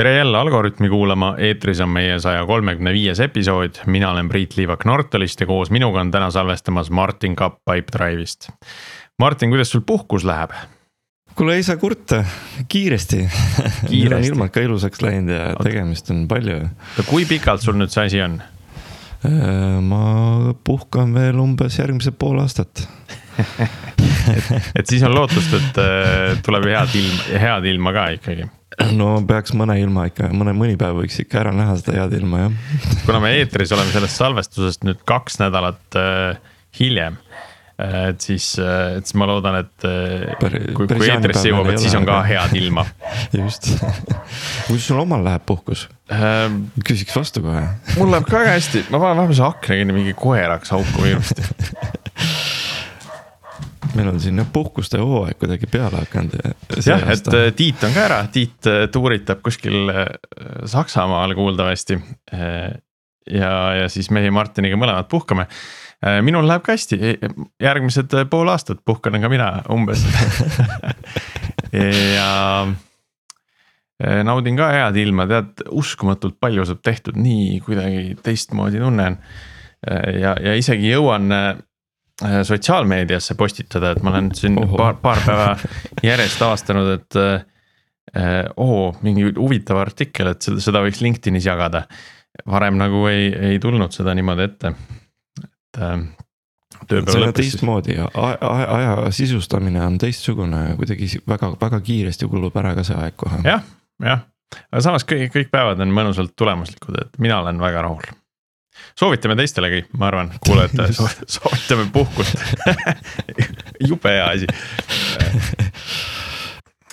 tere jälle Algorütmi kuulama, eetris on meie saja kolmekümne viies episood, mina olen Priit Liivak Nortalist ja koos minuga on täna salvestamas Martin Kapp Pipedrive'ist. Martin, kuidas sul puhkus läheb? kuule, ei saa kurta, kiiresti, kiiresti. on ilmad ka ilusaks läinud ja tegemist on palju. kui pikalt sul nüüd see asi on? Äh, ma puhkan veel umbes järgmised pool aastat et, et siis on lootust, et äh, tuleb head ilma, head ilma ka ikkagi. no peaks mõne ilma ikka, mõne, mõni päev võiks ikka ära näha seda head ilma jah. kuna me eetris oleme sellest salvestusest nüüd kaks nädalat äh, hiljem et siis, et siis ma loodan, et Pär, kui, kui eetrisse jõuab, et siis on ka head ilma. just, kuidas sul omal läheb puhkus ähm,? küsiks vastu kohe. mul läheb ka väga hästi, ma panen vahepeal see akna kinni, mingi koer hakkas haukuma hirmsasti meil on siin puhkuste hooaeg kuidagi peale hakanud. jah, et äh, Tiit on ka ära, Tiit äh, tuuritab kuskil Saksamaal kuuldavasti. ja, ja siis meie Martiniga mõlemad puhkame minul läheb ka hästi, järgmised pool aastat puhkan ka mina umbes ja naudin ka head ilma, tead, uskumatult palju saab tehtud, nii kuidagi teistmoodi tunnen. ja, ja isegi jõuan sotsiaalmeediasse postitada, et ma olen siin Oho. paar, paar päeva järjest avastanud, et oo, mingi huvitav artikkel, et seda, seda võiks LinkedInis jagada. varem nagu ei, ei tulnud seda niimoodi ette et äh, tööpäev lõppes. teistmoodi ja aja, aja sisustamine on teistsugune, kuidagi väga, väga kiiresti kulub ära ka see aeg kohe. jah, jah, aga samas kõik, kõik päevad on mõnusalt tulemuslikud, et mina olen väga rahul. Soovitame teistelegi, ma arvan, kuulajatele soovitame puhkust jube hea asi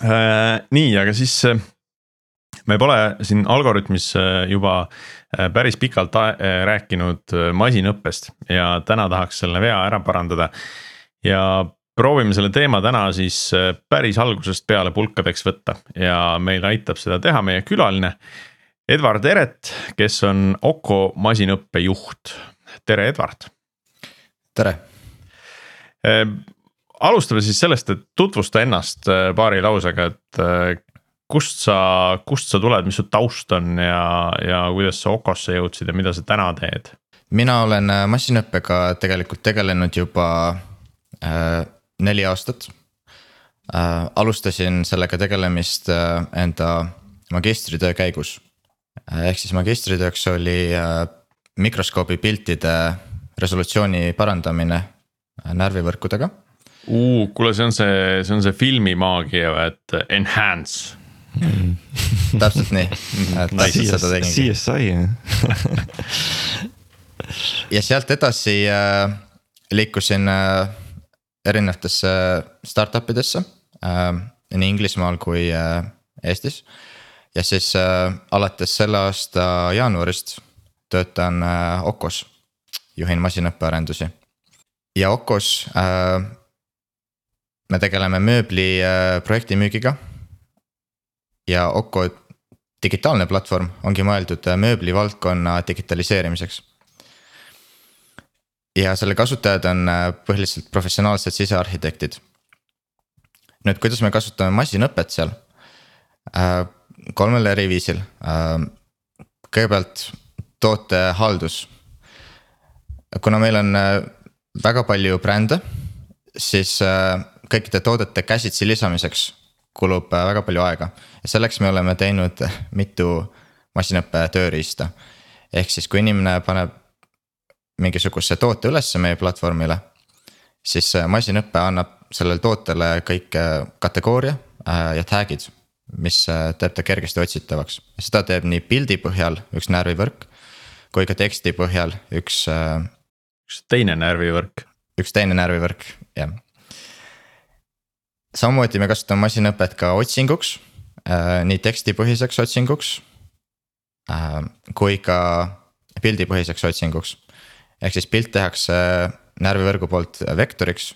äh, nii, aga siis äh, me pole siin Algorütmis juba Äh, päris pikalt rääkinud masinõppest ja täna tahaks selle vea ära parandada. ja proovime selle teema täna siis päris algusest peale pulkadeks võtta ja meil aitab seda teha meie külaline. Edward Eret, kes on Oko masinõppe juht, tere, Edward. tere alustame siis sellest, et tutvusta ennast paari lausega, et kust sa, kust sa tuled, mis su taust on ja, ja kuidas sa Okosse jõudsid ja mida sa täna teed? mina olen äh, masinõppega tegelikult tegelenud juba äh, neli aastat äh,. alustasin sellega tegelemist äh, enda magistritöö käigus äh,. Ehk siis magistritööks oli äh, mikroskoobi piltide resolutsiooni parandamine äh, närvivõrkudega. kuule, see on see, see on see filmimaagia, et enhance täpselt nii, et täpselt seda tegingi. CSI jah ja sealt edasi äh, liikusin äh, erinevatesse startup idesse äh, nii Inglismaal kui äh, Eestis. Ja siis äh, alates selle aasta jaanuarist töötan äh, Okos, juhin masinõppearendusi. ja Okos äh, me tegeleme mööbli äh, projektimüügiga ja Okko digitaalne platvorm ongi mõeldud äh, mööblivaldkonna digitaliseerimiseks. ja selle kasutajad on äh, põhiliselt professionaalsed sisearhitektid. nüüd, kuidas me kasutame masinõpet seal? Äh, kolmel eri viisil. kõigepealt tootehaldus. kuna meil on väga palju brände, siis kõikide toodete käsitsi lisamiseks kulub äh, väga palju aega ja selleks me oleme teinud mitu masinõppe tööriista. ehk siis, kui inimene paneb mingisuguse toote ülesse meie platvormile, siis äh, masinõpe annab sellele tootele kõik äh, kategooria ja tag'id, mis teeb ta kergesti otsitavaks. seda teeb nii pildi põhjal üks närvivõrk kui ka teksti põhjal üks. üks teine närvivõrk. üks teine närvivõrk, jah samamoodi me kasutame masinõpet ka otsinguks, äh, nii tekstipõhiseks otsinguks äh, kui ka pildipõhiseks otsinguks. ehk siis pilt tehakse närvivõrgu poolt vektoriks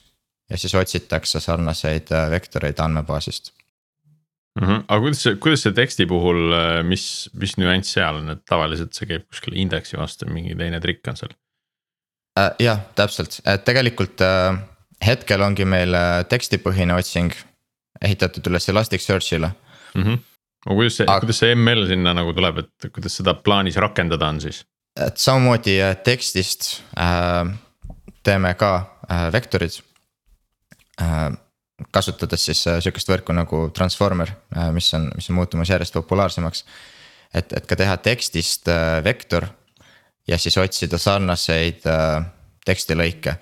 ja siis otsitakse sarnaseid äh, vektoreid andmebaasist mm. -hmm. aga kuidas see, kuidas see teksti puhul, mis, mis nüanss seal on, et tavaliselt see käib kuskile indeksi vastu, mingi teine trikk on seal? jah, täpselt, et tegelikult hetkel ongi meil äh, tekstipõhine otsing ehitatud üles Elasticsearch'ile mm. -hmm. aga kuidas see, kuidas see ML sinna nagu tuleb, et kuidas seda plaanis rakendada on siis? et samamoodi äh, tekstist äh, teeme ka äh, vektorid äh,. Kasutades siis äh, sihukest võrku nagu transformer äh,, mis on, mis on muutumas järjest populaarsemaks. et, et ka teha tekstist äh, vektor ja siis otsida sarnaseid tekstilõike.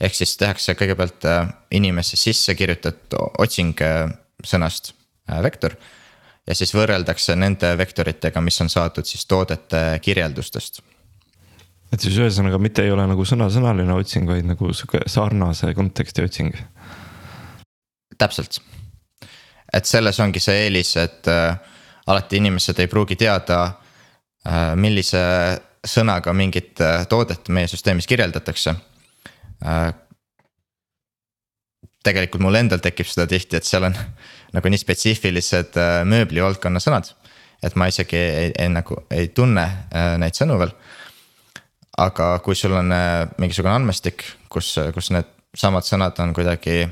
ehk siis tehakse kõigepealt inimesse sisse kirjutatud otsing sõnast vektor ja siis võrreldakse nende vektoritega, mis on saadud siis toodete kirjeldustest. et siis ühesõnaga mitte ei ole nagu sõna-sõnaline otsing, vaid nagu sihuke sarnase konteksti otsing. Täpselt, et selles ongi see eelis, et äh, alati inimesed ei pruugi teada äh,, millise sõnaga mingit äh, toodet meie süsteemis kirjeldatakse äh, tegelikult mul endal tekib seda tihti, et seal on nagu nii spetsiifilised äh, mööblivaldkonna sõnad. et ma isegi ei, ei nagu ei tunne äh, neid sõnu veel. aga kui sul on äh, mingisugune andmestik, kus, kus need samad sõnad on kuidagi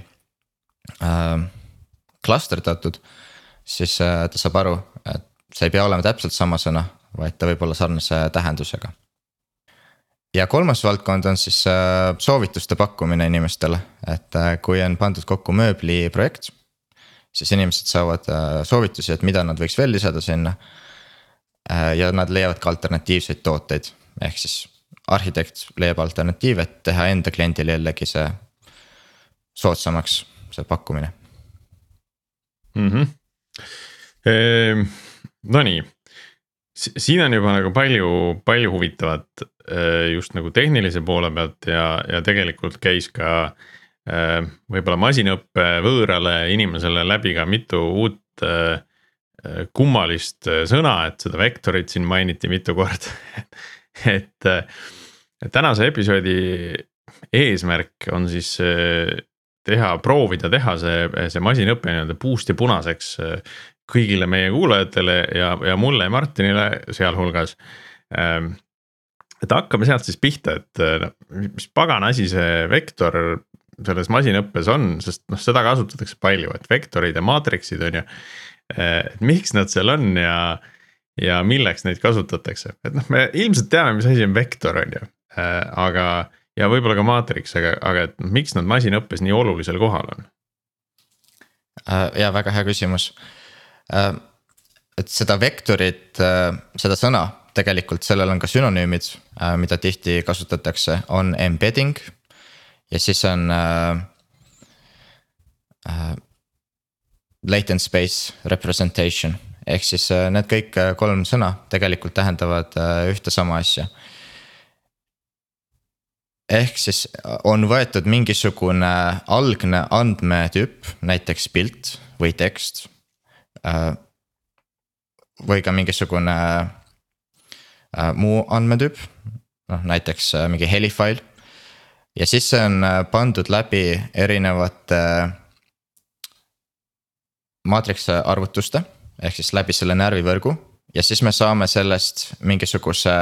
klasterdatud. siis äh, ta saab aru, et see ei pea olema täpselt sama sõna, vaid ta võib olla sarnase tähendusega ja kolmas valdkond on siis äh, soovituste pakkumine inimestele, et äh, kui on pandud kokku mööbliprojekt. siis inimesed saavad äh, soovitusi, et mida nad võiks veel lisada sinna. ja nad leiavad ka alternatiivseid tooteid, ehk siis arhitekt leiab alternatiive, et teha enda kliendile jällegi see soodsamaks, see pakkumine mm. -hmm. Ehm, Nonii, siin on juba nagu palju, palju huvitavat äh, just nagu tehnilise poole pealt ja, ja tegelikult käis ka äh, võib-olla masinõppe võõrale inimesele läbi ka mitu uut äh, kummalist sõna, et seda vektorit siin mainiti mitu korda et tänase episoodi eesmärk on siis teha, proovida teha see, see masinõpe nii-öelda puust ja punaseks kõigile meie kuulajatele ja, ja mulle ja Martinile sealhulgas. Ähm, et hakkame sealt siis pihta, et noh, mis pagana asi see vektor selles masinõppes on, sest noh, seda kasutatakse palju, et vektorid ja maatriksid on ju. Äh, et miks nad seal on ja, ja milleks neid kasutatakse, et noh, me ilmselt teame, mis asi on vektor, on ju, äh, aga. Ja võib-olla ka maatriks, aga, aga et miks nad masinõppes nii olulisel kohal on? ja väga hea küsimus Äh, et seda vektorit, äh, seda sõna tegelikult sellel on ka sünonüümid, äh, mida tihti kasutatakse, on embedding. ja siis on äh, äh, latent space representation ehk siis need kõik kolm sõna tegelikult tähendavad ühte sama asja. Ehk siis on võetud mingisugune algne andmetüüp, näiteks pilt või tekst Äh, või ka mingisugune äh, muu andmetüüp, noh näiteks äh, mingi helifail. ja siis see on pandud läbi erinevate maatrikse arvutuste ehk siis läbi selle närvivõrgu ja siis me saame sellest mingisuguse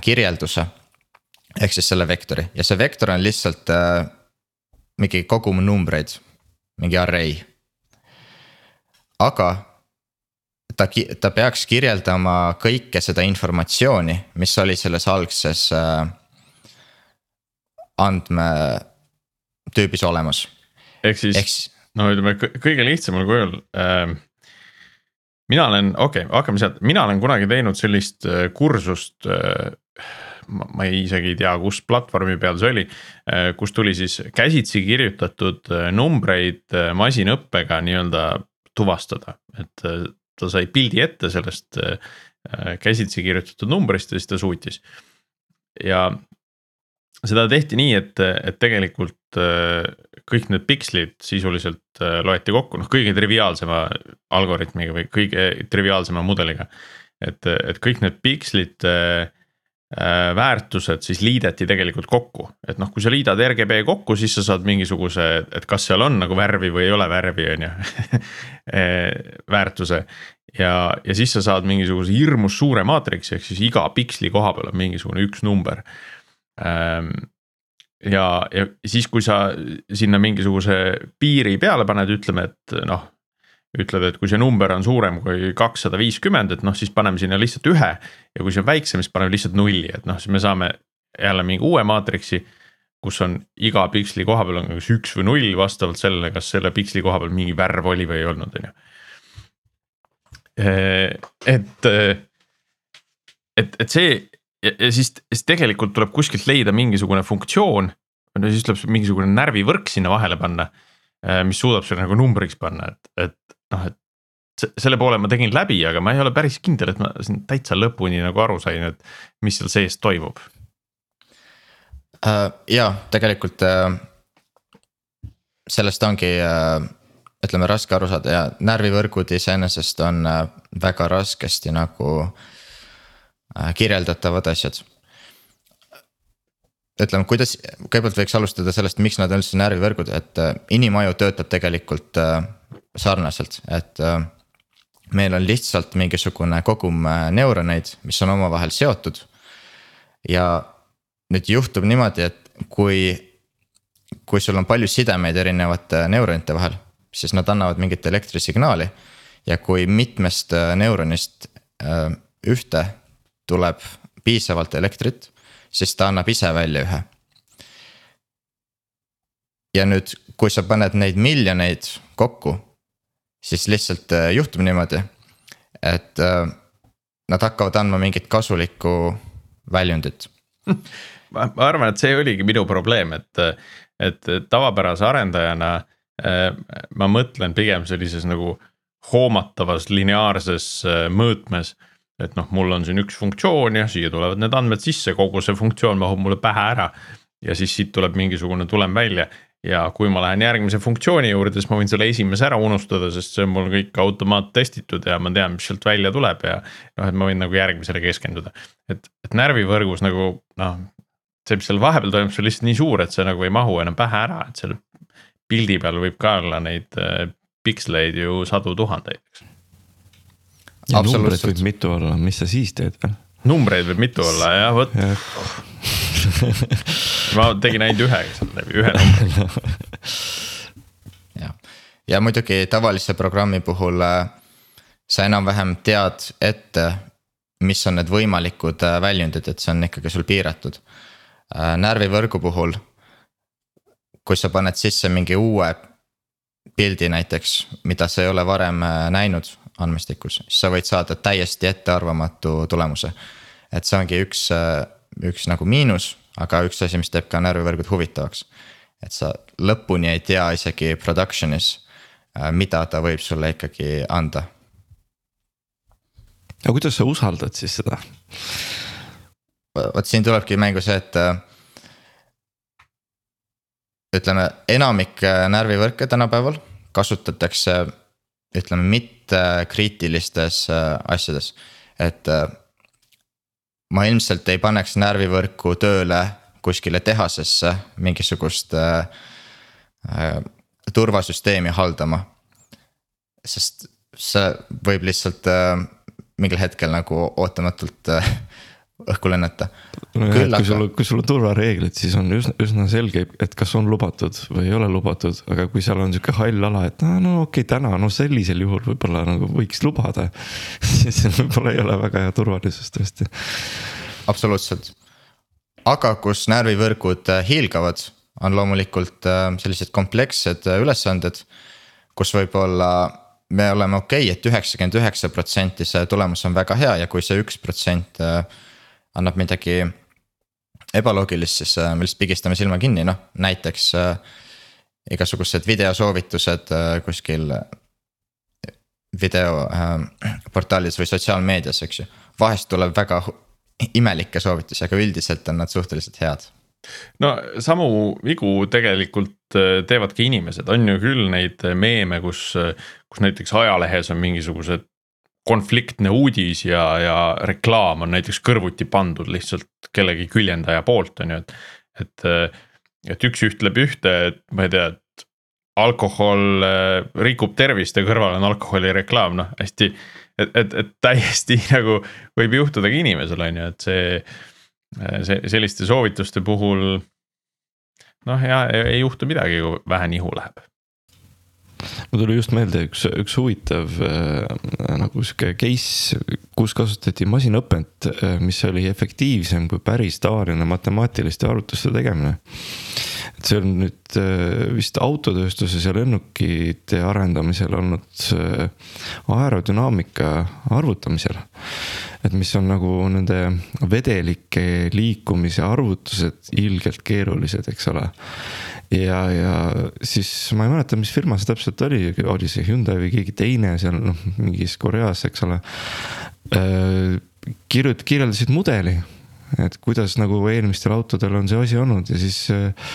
kirjelduse. Ehk siis selle vektori ja see vektor on lihtsalt mingi kogum numbreid, mingi array aga ta, ta peaks kirjeldama kõike seda informatsiooni, mis oli selles algses äh, andmetüübis olemas. ehk siis Eks... no ütleme kõige lihtsamal kujul äh,. mina olen, okei okay,, hakkame sealt, mina olen kunagi teinud sellist äh, kursust äh, ma, isegi ei tea, kus platvormi peal see oli, äh, kus tuli siis käsitsi kirjutatud äh, numbreid masinõppega nii-öelda tuvastada, et äh, ta sai pildi ette sellest äh, käsitsi kirjutatud numbrist ja siis ta suutis. ja seda tehti nii, et, et tegelikult äh, kõik need pikslid sisuliselt loeti kokku, noh kõige triviaalsema algoritmiga või kõige triviaalsema mudeliga. et, et kõik need pikslid Äh, väärtused siis liideti tegelikult kokku, et noh, kui sa liidad RGB kokku, siis sa saad mingisuguse, et kas seal on nagu värvi või ei ole värvi, on ju äh, väärtuse. ja, ja siis sa saad mingisuguse hirmus suure maatriksi, ehk siis iga piksli koha peal on mingisugune üks number. Ähm, ja, ja siis, kui sa sinna mingisuguse piiri peale paned, ütleme, et noh ütled, et kui see number on suurem kui kakssada viiskümmend, et noh, siis paneme sinna lihtsalt ühe. ja kui see on väiksem, siis paneme lihtsalt nulli, et noh, siis me saame jälle mingi uue maatriksi. kus on iga piksli koha peal on kas üks või null vastavalt sellele, kas selle piksli koha peal mingi värv oli või ei olnud, on ju. et, et, et see ja, siis, siis tegelikult tuleb kuskilt leida mingisugune funktsioon. no siis tuleb mingisugune närvivõrk sinna vahele panna, mis suudab selle nagu numbriks panna, et, et noh, et selle poole ma tegin läbi, aga ma ei ole päris kindel, et ma siin täitsa lõpuni nagu aru sain, et mis seal sees toimub uh,. ja tegelikult uh, sellest ongi uh, ütleme raske aru saada ja närvivõrgud iseenesest on uh, väga raskesti nagu uh, kirjeldatavad asjad. Ütleme, kuidas, kõigepealt võiks alustada sellest, miks nad on üldse närvivõrgud, et uh, inimaju töötab tegelikult uh, sarnaselt, et uh, meil on lihtsalt mingisugune kogum äh, neuroneid, mis on omavahel seotud. ja nüüd juhtub niimoodi, et kui, kui sul on palju sidemeid erinevate neuronite vahel, siis nad annavad mingit elektrisignaali. ja kui mitmest äh, neuronist äh, ühte tuleb piisavalt elektrit, siis ta annab ise välja ühe. ja nüüd, kui sa paned neid miljoneid kokku siis lihtsalt äh, juhtub niimoodi, et äh, nad hakkavad andma mingit kasulikku väljundit ma, arvan, et see oligi minu probleem, et, et tavapärase arendajana äh, ma mõtlen pigem sellises nagu hoomatavas lineaarses mõõtmes. Et noh, mul on siin üks funktsioon ja siia tulevad need andmed sisse, kogu see funktsioon mahub mulle pähe ära. ja siis siit tuleb mingisugune tulem välja ja kui ma lähen järgmise funktsiooni juurde, siis ma võin selle esimese ära unustada, sest see on mul kõik automaattestitud ja ma tean, mis sealt välja tuleb ja. noh, et ma võin nagu järgmisele keskenduda, et, et närvivõrgus nagu noh. see, mis seal vahepeal toimub, see on lihtsalt nii suur, et see nagu ei mahu enam pähe ära, et seal pildi peal võib ka olla neid äh, piksleid ju sadu tuhandeid, eks. Numbreid võib mitu olla, mis sa siis teed veel? numbreid võib mitu olla jah, vot ja. ma tegin ainult ühega sealt läbi, ühe numbri. jah, ja muidugi tavalise programmi puhul äh, sa enam-vähem tead ette, mis on need võimalikud äh, väljundid, et see on ikkagi sul piiratud. Äh, närvivõrgu puhul, kui sa paned sisse mingi uue pildi näiteks, mida sa ei ole varem näinud andmestikus, siis sa võid saada täiesti ettearvamatu tulemuse. et see ongi üks, üks nagu miinus aga üks asi, mis teeb ka närvivõrgud huvitavaks. et sa lõpuni ei tea isegi production'is, äh, mida ta võib sulle ikkagi anda. aga kuidas sa usaldad siis seda? vot siin tulebki mängu see, et äh, ütleme, enamik äh, närvivõrke tänapäeval kasutatakse ütleme mitte kriitilistes asjades, et ma ilmselt ei paneks närvivõrku tööle kuskile tehasesse mingisugust äh, äh, turvasüsteemi haldama. sest see võib lihtsalt äh, mingil hetkel nagu ootamatult äh, õhku lennata. et kui sul, kui sul on turvareeglid, siis on üsna, üsna selge, et kas on lubatud või ei ole lubatud, aga kui seal on sihuke hall ala, et no, no okei okay,, täna no sellisel juhul võib-olla nagu võiks lubada siis võib-olla ei ole väga hea turvalisus tõesti. absoluutselt, aga kus närvivõrgud äh, hiilgavad, on loomulikult äh, sellised komplekssed äh, ülesanded, kus võib-olla me oleme okei okay,, et üheksakümmend üheksa protsenti see tulemus on väga hea ja kui see üks protsent annab midagi ebaloogilist, siis me lihtsalt pigistame silma kinni, noh näiteks äh, igasugused videosoovitused äh, kuskil videoportaalis äh, või sotsiaalmeedias, eks ju. vahest tuleb väga imelikke soovitusi, aga üldiselt on nad suhteliselt head. no samu vigu tegelikult teevadki inimesed, on ju küll neid meeme, kus, kus näiteks ajalehes on mingisugused konfliktne uudis ja, ja reklaam on näiteks kõrvuti pandud lihtsalt kellegi küljendaja poolt, on ju, et. et, et üks ütleb ühte, et ma ei tea, et alkohol äh, rikub tervist ja kõrval on alkoholireklaam, noh hästi. et, et, et täiesti nagu võib juhtudagi inimesel on ju, et see, see selliste soovituste puhul. noh, ja ei juhtu midagi, kui vähe nihu läheb mul tuli just meelde üks, üks huvitav äh, nagu sihuke case, kus kasutati masinõpet, äh, mis oli efektiivsem kui päris tavaline matemaatiliste arvutuste tegemine. et see on nüüd äh, vist autotööstuses ja lennukite arendamisel olnud äh, aerodünaamika arvutamisel. Et mis on nagu nende vedelike liikumise arvutused ilgelt keerulised, eks ole ja, ja siis ma ei mäleta, mis firma see täpselt oli, oli see Hyundai või keegi teine seal noh, mingis Koreas, eks ole. Äh, kirjut-, kirjeldasid mudeli, et kuidas nagu eelmistel autodel on see asi olnud ja siis äh,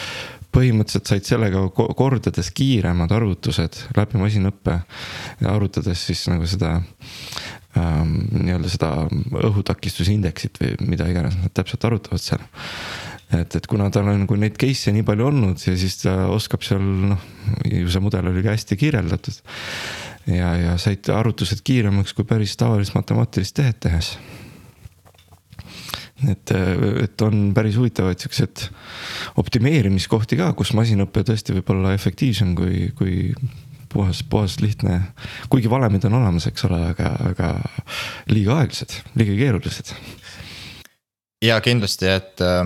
põhimõtteliselt said sellega kordades kiiremad arvutused läbi masinõppe. arvutades siis nagu seda ähm, nii-öelda seda õhutakistusindeksit või mida iganes nad täpselt arvutavad seal et, et kuna tal on nagu neid case'e nii palju olnud ja siis ta oskab seal noh, ju see mudel oli ka hästi kirjeldatud. ja, ja said arvutused kiiremaks kui päris tavalist matemaatilist tehet tehes. et, et on päris huvitavaid siukseid optimeerimiskohti ka, kus masinõpe tõesti võib olla efektiivsem kui, kui puhas, puhas lihtne, kuigi valemid on olemas, eks ole, aga, aga liiga aeglased, liiga keerulised. ja kindlasti, et äh,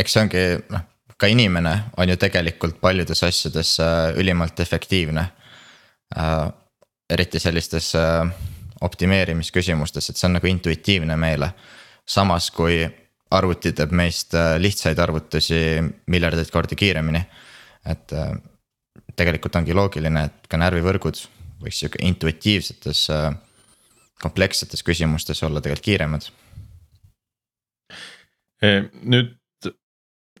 eks see ongi noh, ka inimene on ju tegelikult paljudes asjades äh, ülimalt efektiivne. Äh, eriti sellistes optimeerimisküsimustes, et see on nagu intuitiivne meile. samas kui arvuti teeb meist lihtsaid arvutusi miljardeid kordi kiiremini. et tegelikult ongi loogiline, et ka närvivõrgud võiks sihuke intuitiivsetes komplekssetes küsimustes olla tegelikult kiiremad. nüüd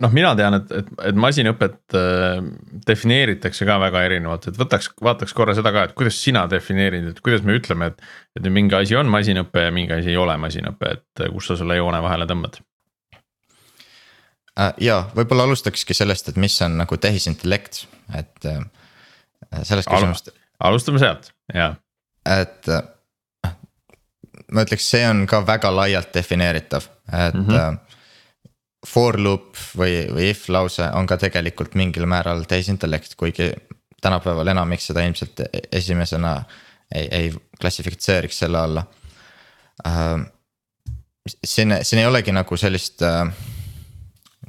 noh, mina tean, et, et, et masinõpet äh, defineeritakse ka väga erinevalt, et võtaks, vaataks korra seda ka, et kuidas sina defineerid, et kuidas me ütleme, et. et mingi asi on masinõpe ja mingi asi ei ole masinõpe, et äh, kus sa selle joone vahele tõmbad äh,? Ja võib-olla alustakski sellest, et mis on nagu tehisintellekt, et äh, sellest küsimust Al. alustame sealt, jaa. et äh, ma ütleks, see on ka väga laialt defineeritav, et mm. -hmm for loop või, või if lause on ka tegelikult mingil määral tehisintellekt, kuigi tänapäeval enamik seda ilmselt esimesena ei, ei klassifitseeriks selle alla äh,. siin, siin ei olegi nagu sellist äh,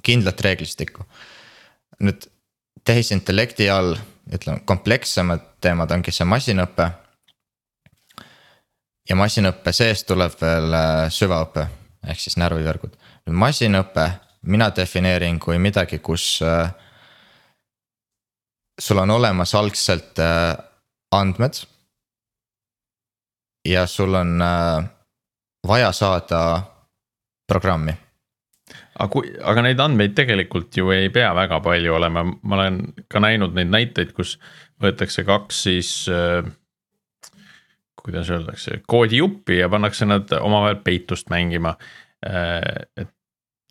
kindlat reeglistikku. nüüd tehisintellekti all, ütleme komplekssemad teemad ongi see masinõpe. ja masinõppe sees tuleb veel äh, süvaõpe ehk siis närvivõrgud masinõpe, mina defineerin kui midagi, kus äh, sul on olemas algselt äh, andmed. ja sul on vaja saada programmi. Aga kui, aga neid andmeid tegelikult ju ei pea väga palju olema, ma olen ka näinud neid näiteid, kus võetakse kaks siis äh, kuidas öeldakse, koodijuppi ja pannakse nad omavahel peitust mängima Äh, et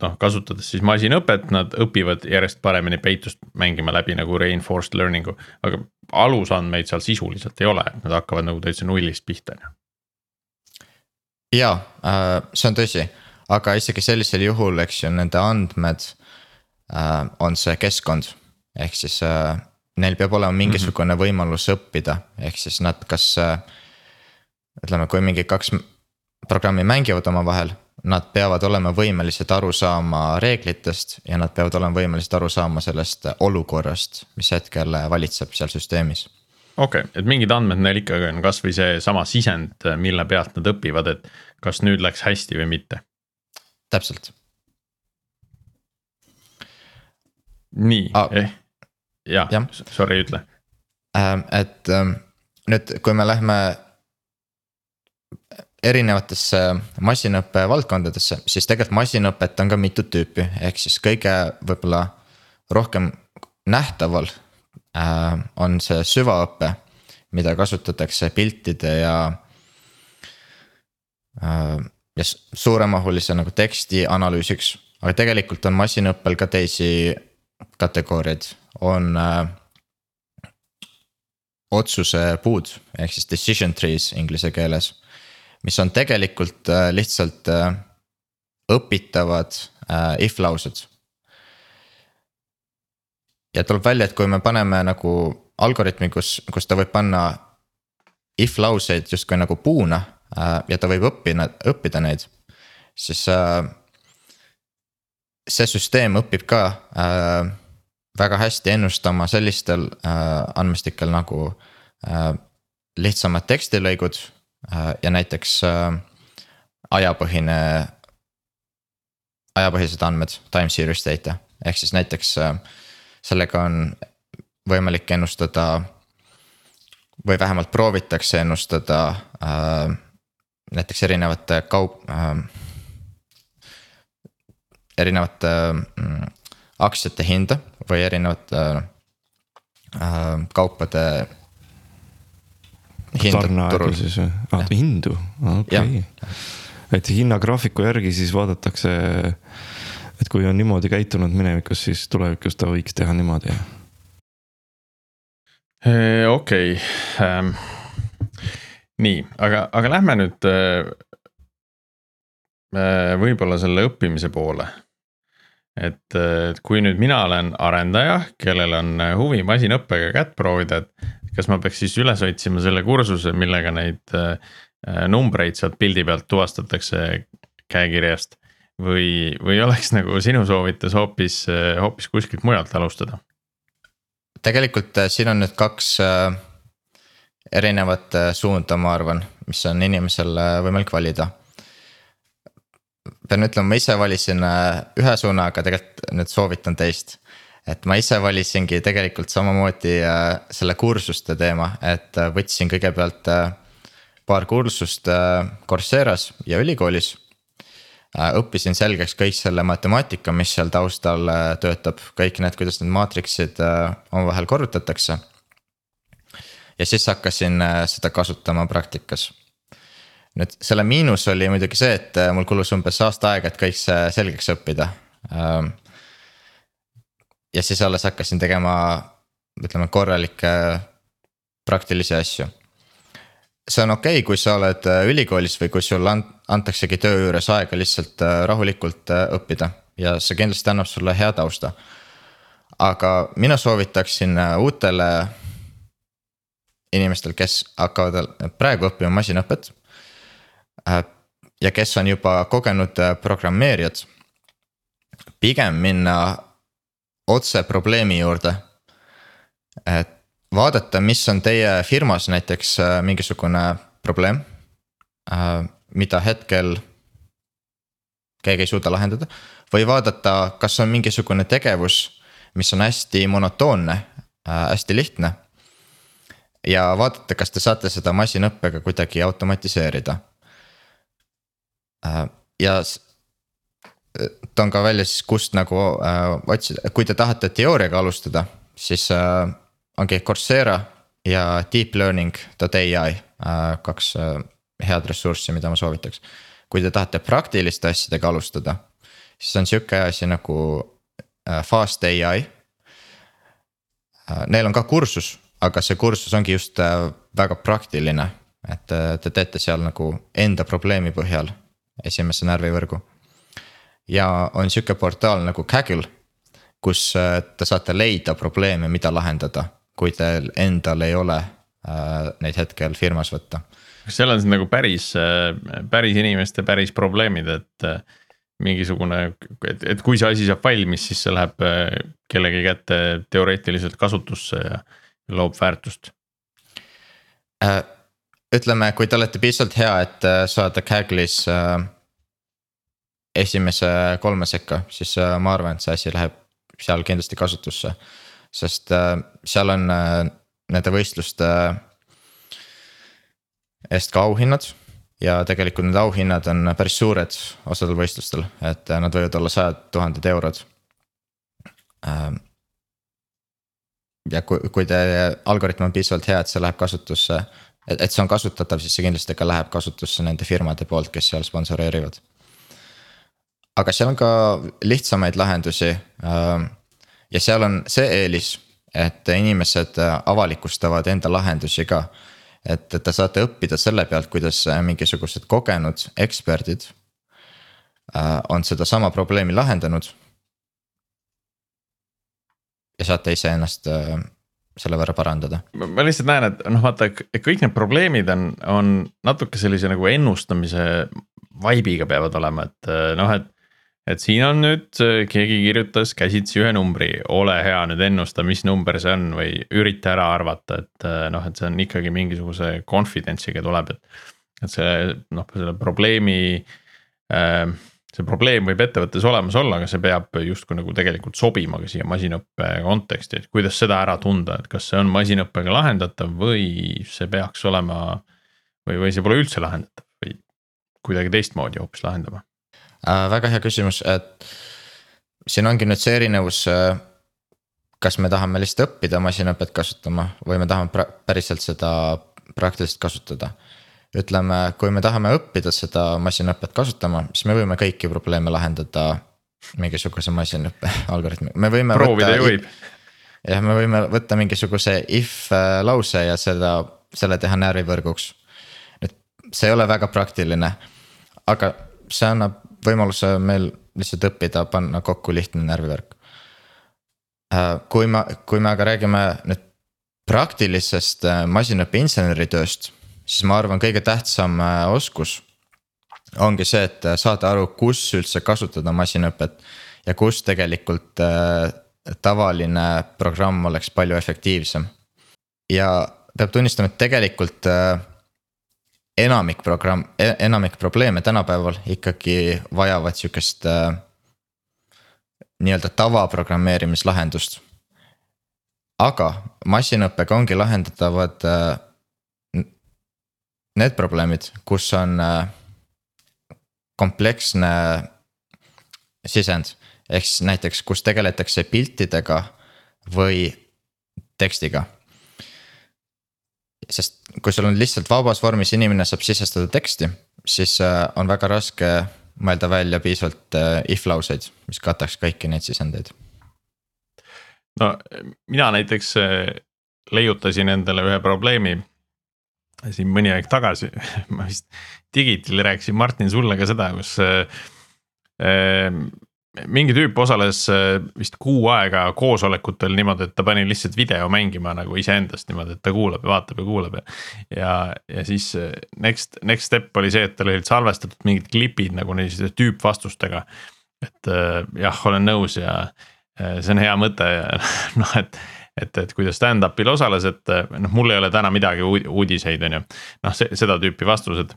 noh, kasutades siis masinõpet, nad õpivad järjest paremini peitust mängima läbi nagu reinforced learning'u. aga alusandmeid seal sisuliselt ei ole, et nad hakkavad nagu täitsa nullist pihta. ja äh, see on tõsi, aga isegi sellisel juhul, eks ju, nende andmed äh, on see keskkond. ehk siis neil peab olema mingisugune mm -hmm. võimalus õppida, ehk siis nad kas ütleme, kui mingi kaks programmi mängivad omavahel nad peavad olema võimelised aru saama reeglitest ja nad peavad olema võimelised aru saama sellest olukorrast, mis hetkel valitseb seal süsteemis. okei okay,, et mingid andmed neil ikkagi on, kasvõi seesama sisend, mille pealt nad õpivad, et kas nüüd läks hästi või mitte. Täpselt. nii ah,, eh, ja, ja., sorry, ütle. Ähm, et ähm, nüüd, kui me lähme erinevatesse masinõppe valdkondadesse, siis tegelikult masinõpet on ka mitut tüüpi, ehk siis kõige võib-olla rohkem nähtaval äh, on see süvaõpe, mida kasutatakse piltide ja äh,. Ja suuremahulise nagu teksti analüüsiks, aga tegelikult on masinõppel ka teisi kategooriaid, on äh, otsuse puud ehk siis decision trees inglise keeles mis on tegelikult äh, lihtsalt äh, õpitavad äh, if laused. ja tuleb välja, et kui me paneme nagu algoritmi, kus, kus ta võib panna if lauseid justkui nagu puuna ja ta võib õppida, õppida neid, siis äh,. see süsteem õpib ka äh, väga hästi ennustama sellistel äh, andmestikel nagu äh, lihtsamad tekstilõigud äh, ja näiteks äh, ajapõhine. ajapõhised andmed, time series data, ehk siis näiteks äh, sellega on võimalik ennustada. või vähemalt proovitakse ennustada äh, näiteks erinevate kaup äh,. erinevate äh, aktsiate hinda või erinevate äh, kaupade. tarneaegu siis või, ah hindu, okei okay. et hinnagraafiku järgi siis vaadatakse. et kui on niimoodi käitunud minevikus, siis tulevikus ta võiks teha niimoodi. okei okay. Nii, aga, aga lähme nüüd äh, äh võib-olla selle õppimise poole et, et kui nüüd mina olen arendaja, kellel on huvi masinõppega kätt proovida, et kas ma peaks siis üles otsima selle kursuse, millega neid äh, numbreid sealt pildi pealt tuvastatakse käekirjast. või, või oleks nagu sinu soovitus hoopis, hoopis kuskilt mujalt alustada? tegelikult äh, siin on nüüd kaks äh, erinevat suunda, ma arvan, mis on inimesel võimalik valida pean ütlema, ma ise valisin äh, ühe suuna, aga tegelikult nüüd soovitan teist. et ma ise valisingi tegelikult samamoodi äh, selle kursuste teema, et äh, võtsin kõigepealt paar kursust Courseras ja ülikoolis. õppisin selgeks kõik selle matemaatika, mis seal taustal töötab, kõik need, kuidas need maatriksid omavahel korrutatakse. Ja siis hakkasin seda kasutama praktikas nüüd selle miinus oli muidugi see, et äh, mul kulus umbes aasta aega, et kõik see selgeks õppida. Ähm, ja siis alles hakkasin tegema, ütleme korralikke praktilisi asju. see on okei okay,, kui sa oled äh, ülikoolis või kui sulle antaksegi töö juures aega lihtsalt äh, rahulikult õppida ja see kindlasti annab sulle hea tausta. aga mina soovitaksin uutele inimestel, kes hakkavad praegu õppima masinõpet Äh, ja kes on juba kogenud äh, programmeerijad. pigem minna otse probleemi juurde. et vaadata, mis on teie firmas näiteks äh, mingisugune probleem. mida hetkel keegi ei suuda lahendada või vaadata, kas on mingisugune tegevus, mis on hästi monotoonne, hästi lihtne. Ja vaadata, kas te saate seda masinõppega kuidagi automatiseerida Äh, ja toon ka välja siis, kust nagu äh, otsida, kui te tahate teooriaga alustada, siis äh, ongi Coursera ja deeplearning.ai äh, kaks äh, head ressurssi, mida ma soovitaks. kui te tahate praktiliste asjadega alustada, siis on sihuke asi nagu äh, Fast ai äh,. Neil on ka kursus, aga see kursus ongi just äh, väga praktiline, et äh, te teete seal nagu enda probleemi põhjal esimesse närvivõrgu. ja on sihuke portaal nagu Kaggle, kus äh, te saate leida probleeme, mida lahendada, kui teil endal ei ole neid hetkel firmas võtta. kas seal on siis nagu päris, päris inimeste päris probleemid, et mingisugune, et, et kui see asi saab valmis, siis see läheb kellegi kätte teoreetiliselt kasutusse ja loob väärtust äh,? ütleme, kui te olete piisavalt hea, et äh, saada Kaggle'is äh, esimese kolme sekka, siis äh, ma arvan, et see asi läheb seal kindlasti kasutusse. sest seal on nende võistluste eest ka auhinnad ja tegelikult need auhinnad on päris suured osadel võistlustel, et nad võivad olla sajad tuhanded eurod. Ja kui, kui teie algoritm on piisavalt hea, et see läheb kasutusse et, et see on kasutatav, siis see kindlasti ka läheb kasutusse nende firmade poolt, kes seal sponsoreerivad. aga seal on ka lihtsamaid lahendusi. Ähm, ja seal on see eelis, et inimesed avalikustavad enda lahendusi ka. et te saate õppida selle pealt, kuidas mingisugused kogenud eksperdid äh, on sedasama probleemi lahendanud. Ja saate iseennast äh, selle võrra parandada. ma lihtsalt näen, et noh, vaata kõik need probleemid on, on natuke sellise nagu ennustamise vibe'iga peavad olema, et noh, et et siin on nüüd keegi kirjutas käsitsi ühe numbri, ole hea nüüd ennusta, mis number see on või ürita ära arvata, et noh, et see on ikkagi mingisuguse confidence'iga tuleb, et. et see noh, selle probleemi äh, see probleem võib ettevõttes olemas olla, aga see peab justkui nagu tegelikult sobima ka siia masinõppe konteksti, et kuidas seda ära tunda, et kas see on masinõppega lahendatav või see peaks olema. või, või see pole üldse lahendatav või kuidagi teistmoodi hoopis lahendama äh,. väga hea küsimus, et siin ongi nüüd see erinevus. Äh, kas me tahame lihtsalt õppida masinõpet kasutama või me tahame päriselt seda praktiliselt kasutada. Ütleme, kui me tahame õppida seda masinõpet kasutama, siis me võime kõiki probleeme lahendada mingisuguse masinõppe algoritmi, me võime. proovida ju võib. jah, me võime võtta mingisuguse if äh, lause ja seda, selle teha närvivõrguks. et see ei ole väga praktiline, aga see annab võimaluse meil lihtsalt õppida, panna kokku lihtne närvivärk. Äh, kui ma, kui me aga räägime nüüd praktilisest äh, masinaõppe inseneritööst, siis ma arvan, kõige tähtsam äh, oskus ongi see, et saada aru, kus üldse kasutada masinõpet ja kus tegelikult tavaline programm oleks palju efektiivsem. ja peab tunnistama, et tegelikult enamik programm, e-, enamik probleeme tänapäeval ikkagi vajavad sihukest äh, nii-öelda tavaprogrammeerimislahendust. aga masinõppega ongi lahendatavad äh, need probleemid, kus on äh, kompleksne sisend. ehk siis näiteks, kus tegeletakse piltidega või tekstiga sest kui sul on lihtsalt vabas vormis inimene saab sisestada teksti, siis äh, on väga raske mõelda välja piisavalt äh, if lauseid, mis kataks kõiki neid sisendeid. no mina näiteks leiutasin endale ühe probleemi siin mõni aeg tagasi ma vist Digitil rääkisin Martin sulle ka seda, kus mingi tüüp osales äh, vist kuu aega koosolekutel niimoodi, et ta pani lihtsalt video mängima nagu iseendast niimoodi, et ta kuulab ja vaatab ja kuulab ja. ja, ja siis äh, next, next step oli see, et tal olid salvestatud mingid klipid nagu selliste tüüpvastustega. et äh, jah, olen nõus ja see on hea mõte ja noh, et et, et kui ta stand-up'il osales, et noh, mul ei ole täna midagi uudiseid, on ju. noh, see seda tüüpi vastused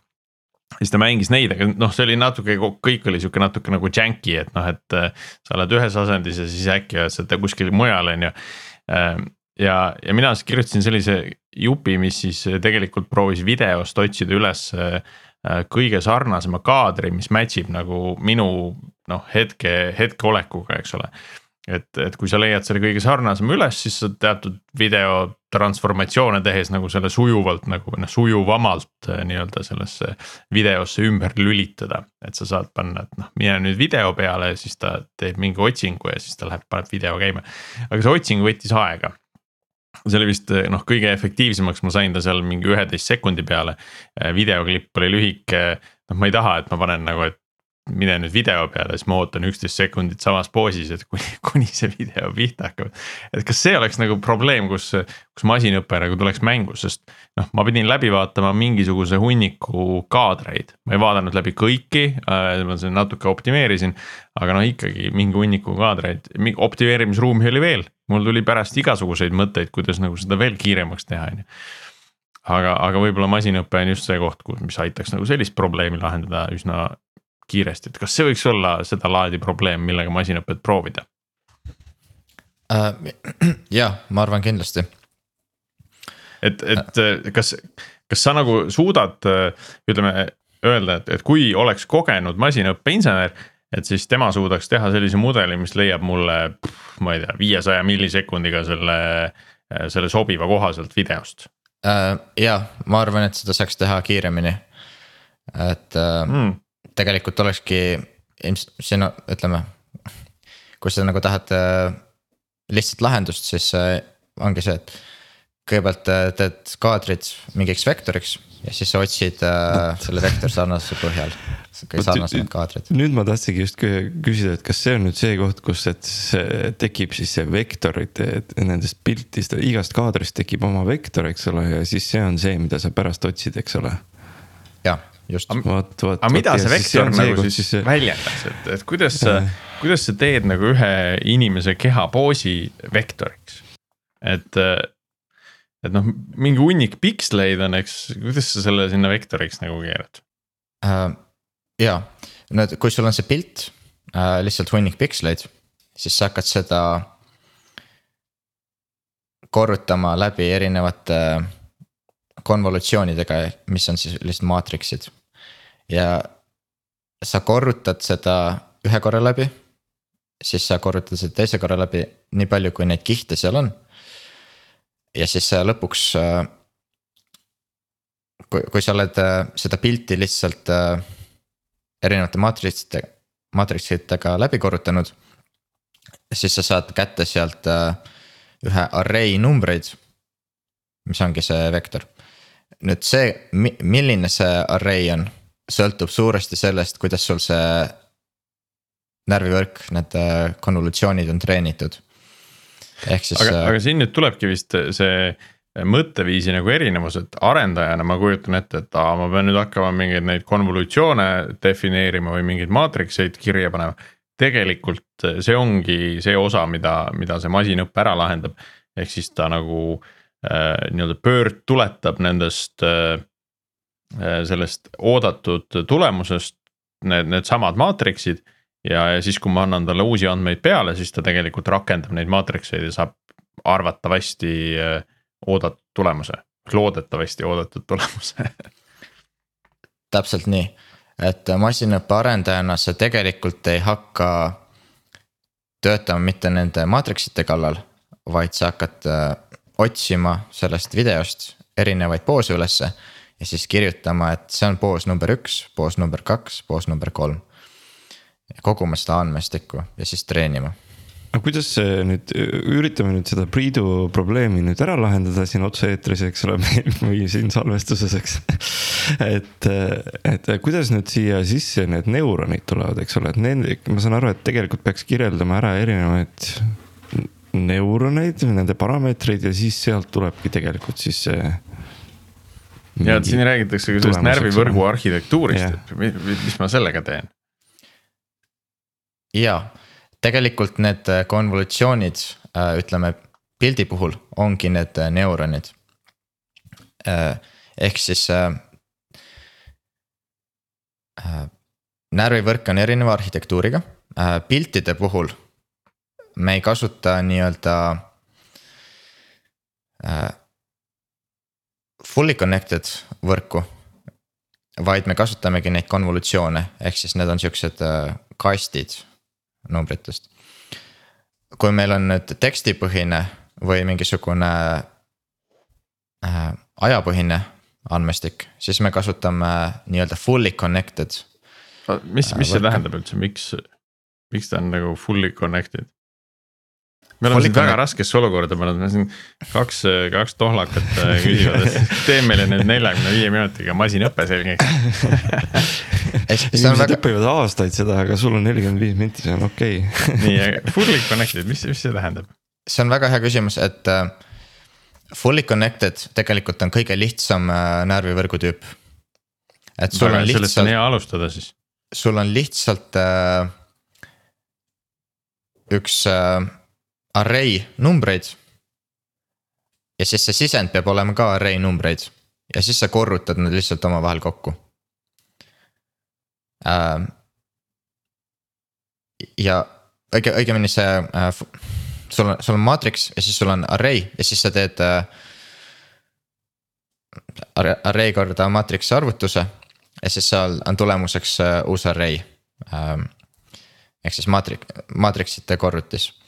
siis ta mängis neid, aga noh, see oli natuke, kõik oli sihuke natuke nagu janky, et noh, et äh, sa oled ühes asendis ja siis äkki oled sa kuskil mujal, on ju. Ähm, ja, ja mina siis kirjutasin sellise jupi, mis siis tegelikult proovis videost otsida üles äh, kõige sarnasema kaadri, mis match ib nagu minu noh, hetke, hetkeolekuga, eks ole et, et kui sa leiad selle kõige sarnasema üles, siis sa teatud video transformatsioone tehes nagu selle sujuvalt nagu noh, sujuvamalt eh, nii-öelda sellesse videosse ümber lülitada. et sa saad panna, et noh, mine nüüd video peale ja siis ta teeb mingi otsingu ja siis ta läheb, paneb video käima. aga see otsing võttis aega see oli vist eh, noh, kõige efektiivsemaks ma sain ta seal mingi üheteist sekundi peale. Eh, videoklipp oli lühike, noh, ma ei taha, et ma panen nagu, et mine nüüd video peale, siis ma ootan üksteist sekundit samas poosis, et kuni, kuni see video pihta hakkab. et kas see oleks nagu probleem, kus, kus masinõpe nagu tuleks mängu, sest noh, ma pidin läbi vaatama mingisuguse hunniku kaadreid. ma ei vaadanud läbi kõiki äh,, ma seda natuke optimeerisin. aga noh, ikkagi mingi hunniku kaadreid, optimeerimisruumi oli veel, mul tuli pärast igasuguseid mõtteid, kuidas nagu seda veel kiiremaks teha, on ju aga, aga võib-olla masinõpe on just see koht, kus, mis aitaks nagu sellist probleemi lahendada üsna kiiresti, et kas see võiks olla sedalaadi probleem, millega masinõpet proovida uh,? jah, ma arvan kindlasti. et, et uh. kas, kas sa nagu suudad, ütleme öelda, et, et kui oleks kogenud masinõppeinsener et siis tema suudaks teha sellise mudeli, mis leiab mulle, ma ei tea, viiesaja millisekundiga selle, selle sobiva koha sealt videost uh,. ja ma arvan, et seda saaks teha kiiremini. et uh, mm tegelikult olekski ilmselt siin ütleme, kui sa nagu tahad äh, lihtsat lahendust, siis äh, ongi see, et kõigepealt äh, teed kaadrid mingiks vektoriks ja siis sa otsid äh, selle vektor sarnasuse põhjal. kõige sarnasemad kaadrid. nüüd ma tahtsingi just küsida, et kas see on nüüd see koht, kus, et see tekib siis see vektorite, nendest piltist, igast kaadrist tekib oma vektor, eks ole, ja siis see on see, mida sa pärast otsid, eks ole. jah, just. aga mida see vektor see nagu siis, siis väljendaks, et, et kuidas sa, kuidas sa teed nagu ühe inimese keha poosi vektoriks? et et noh, mingi hunnik piksleid on, eks, kuidas sa selle sinna vektoriks nagu keerad uh,? ja, no kui sul on see pilt uh,, lihtsalt hunnik piksleid, siis sa hakkad seda korrutama läbi erinevate konvolutsioonidega, mis on siis lihtsalt maatriksid. Ja sa korrutad seda ühe korra läbi, siis sa korrutad seda teise korra läbi, nii palju, kui neid kihte seal on ja siis lõpuks. Äh, kui, kui sa oled äh, seda pilti lihtsalt äh, erinevate maatritsite, maatritsitega läbi korrutanud. siis sa saad kätte sealt ühe array numbreid, mis ongi see vektor. nüüd see, milline see array on, sõltub suuresti sellest, kuidas sul see närvivõrk, need konvolutsioonid on treenitud ehk siis. aga, äh, aga siin nüüd tulebki vist see mõtteviisi nagu erinevus, et arendajana ma kujutan ette, et aa, ma pean nüüd hakkama mingeid neid konvolutsioone defineerima või mingeid maatrikseid kirja panema. tegelikult see ongi see osa, mida, mida see masinõpe ära lahendab. ehk siis ta nagu äh, nii-öelda pöördtuletab nendest äh,, äh, sellest oodatud tulemusest need, needsamad maatriksid ja, ja siis, kui ma annan talle uusi andmeid peale, siis ta tegelikult rakendab neid maatrikseid ja saab arvatavasti äh, oodatud tulemuse, loodetavasti oodatud tulemuse. Täpselt nii, et masinõppe arendajana sa tegelikult ei hakka töötama mitte nende maatriksite kallal, vaid sa hakkad äh, otsima sellest videost erinevaid poose ülesse. Ja siis kirjutama, et see on poos number üks, poos number kaks, poos number kolm koguma seda andmestikku ja siis treenima aga kuidas see nüüd, üritame nüüd seda Priidu probleemi nüüd ära lahendada siin otse-eetris, eks ole, või siin salvestuses, eks. et, et kuidas nüüd siia sisse need neuronid tulevad, eks ole, et nende, ma saan aru, et tegelikult peaks kirjeldama ära erinevaid neuroneid, nende parameetreid ja siis sealt tulebki tegelikult siis see. Ja, siin räägitakse ka sellest närvivõrgu arhitektuurist, et mis ma sellega teen? Jaa, tegelikult need äh, konvolutsioonid, äh, ütleme pildi puhul ongi need äh, neuronid. ehk siis närvivõrk on erineva arhitektuuriga, piltide puhul me ei kasuta nii-öelda fully connected võrku. vaid me kasutamegi neid konvolutsioone, ehk siis need on siuksed kastid numbritest. kui meil on nüüd tekstipõhine või mingisugune äh, ajapõhine andmestik, siis me kasutame nii-öelda fully connected. mis, mis see äh, tähendab üldse, miks, miks ta on nagu fully connected? Me oleme siin väga raskesse olukorda pannud, me siin kaks, kaks tohlakat äh, küsivad, et tee meile nüüd neljakümne viie minutiga masinõpe selgeks inimesed väga... õpivad aastaid seda, aga sul on nelikümmend viis minti, see on okei okay. nii, aga fully connected, mis, mis see tähendab? see on väga hea küsimus, et uh, fully connected tegelikult on kõige lihtsam uh, närvivõrgu tüüp. et sul väga, on lihtsalt. sellest on hea alustada siis. sul on lihtsalt uh, üks uh, array numbreid. ja siis see sisend peab olema ka array numbreid ja siis sa korrutad nad lihtsalt omavahel kokku äh,. ja õige, õigemini see äh,, sul on, sul on maatriks ja siis sul on array ja siis sa teed äh,. Array korda maatriksi arvutuse ja siis seal on tulemuseks äh, uus array äh,. ehk siis maatrik-, maatriksite korrutis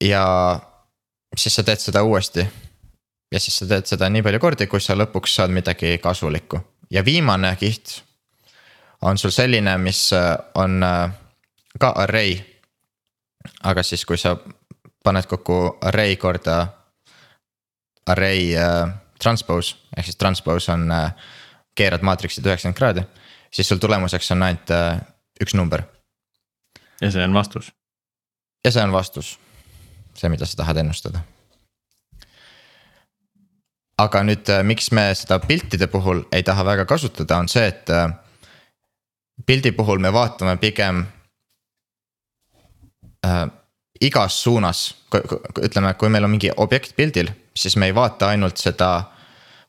ja siis sa teed seda uuesti. ja siis sa teed seda nii palju kordi, kui sa lõpuks saad midagi kasulikku ja viimane kiht. on sul selline, mis äh, on äh, ka array. aga siis, kui sa paned kokku array korda array äh, transpose ehk siis transpose on äh,, keerad maatriksid üheksakümmend kraadi. siis sul tulemuseks on ainult äh, üks number. ja see on vastus. ja see on vastus, see, mida sa tahad ennustada. aga nüüd, äh, miks me seda piltide puhul ei taha väga kasutada, on see, et äh, pildi puhul me vaatame pigem äh, igas suunas, ütleme, kui meil on mingi objekt pildil, siis me ei vaata ainult seda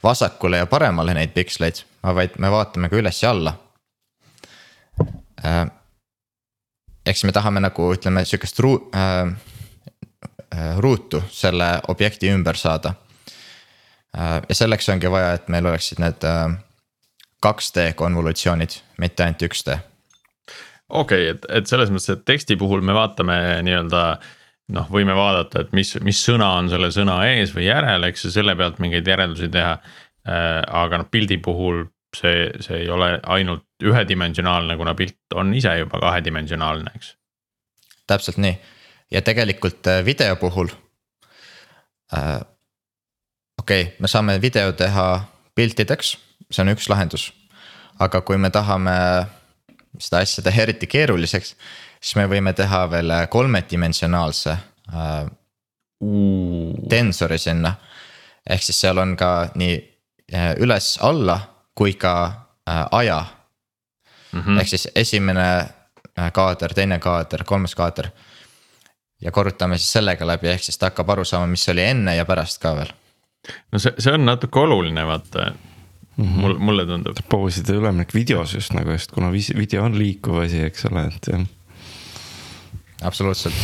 vasakule ja paremale neid piksleid, vaid me vaatame ka üles ja alla. Äh, ehk siis me tahame nagu ütleme sihukest ruu- äh,, ruutu selle objekti ümber saada äh,. ja selleks ongi vaja, et meil oleksid need äh, 2D konvolutsioonid, mitte ainult 1D okei okay,, et, et selles mõttes, et teksti puhul me vaatame nii-öelda noh, võime vaadata, et mis, mis sõna on selle sõna ees või järel, eks ju, selle pealt mingeid järeldusi teha. Aga noh, pildi puhul see, see ei ole ainult ühedimensionaalne, kuna pilt on ise juba kahedimensionaalne, eks. täpselt nii ja tegelikult äh, video puhul äh,. okei okay,, me saame video teha piltideks, see on üks lahendus. aga kui me tahame seda asja teha eriti keeruliseks, siis me võime teha veel kolmedimensionaalse äh, tensori sinna. ehk siis seal on ka nii äh, üles-alla kui ka äh, aja mm. -hmm. ehk siis esimene äh, kaader, teine kaader, kolmas kaader. Ja korrutame siis sellega läbi, ehk siis ta hakkab aru saama, mis oli enne ja pärast ka veel. no see, see on natuke oluline, vaata mm. -hmm. mul, mulle tundub. pooside üleminek videos just nagu, sest kuna video on liikuv asi, eks ole, et jah. absoluutselt.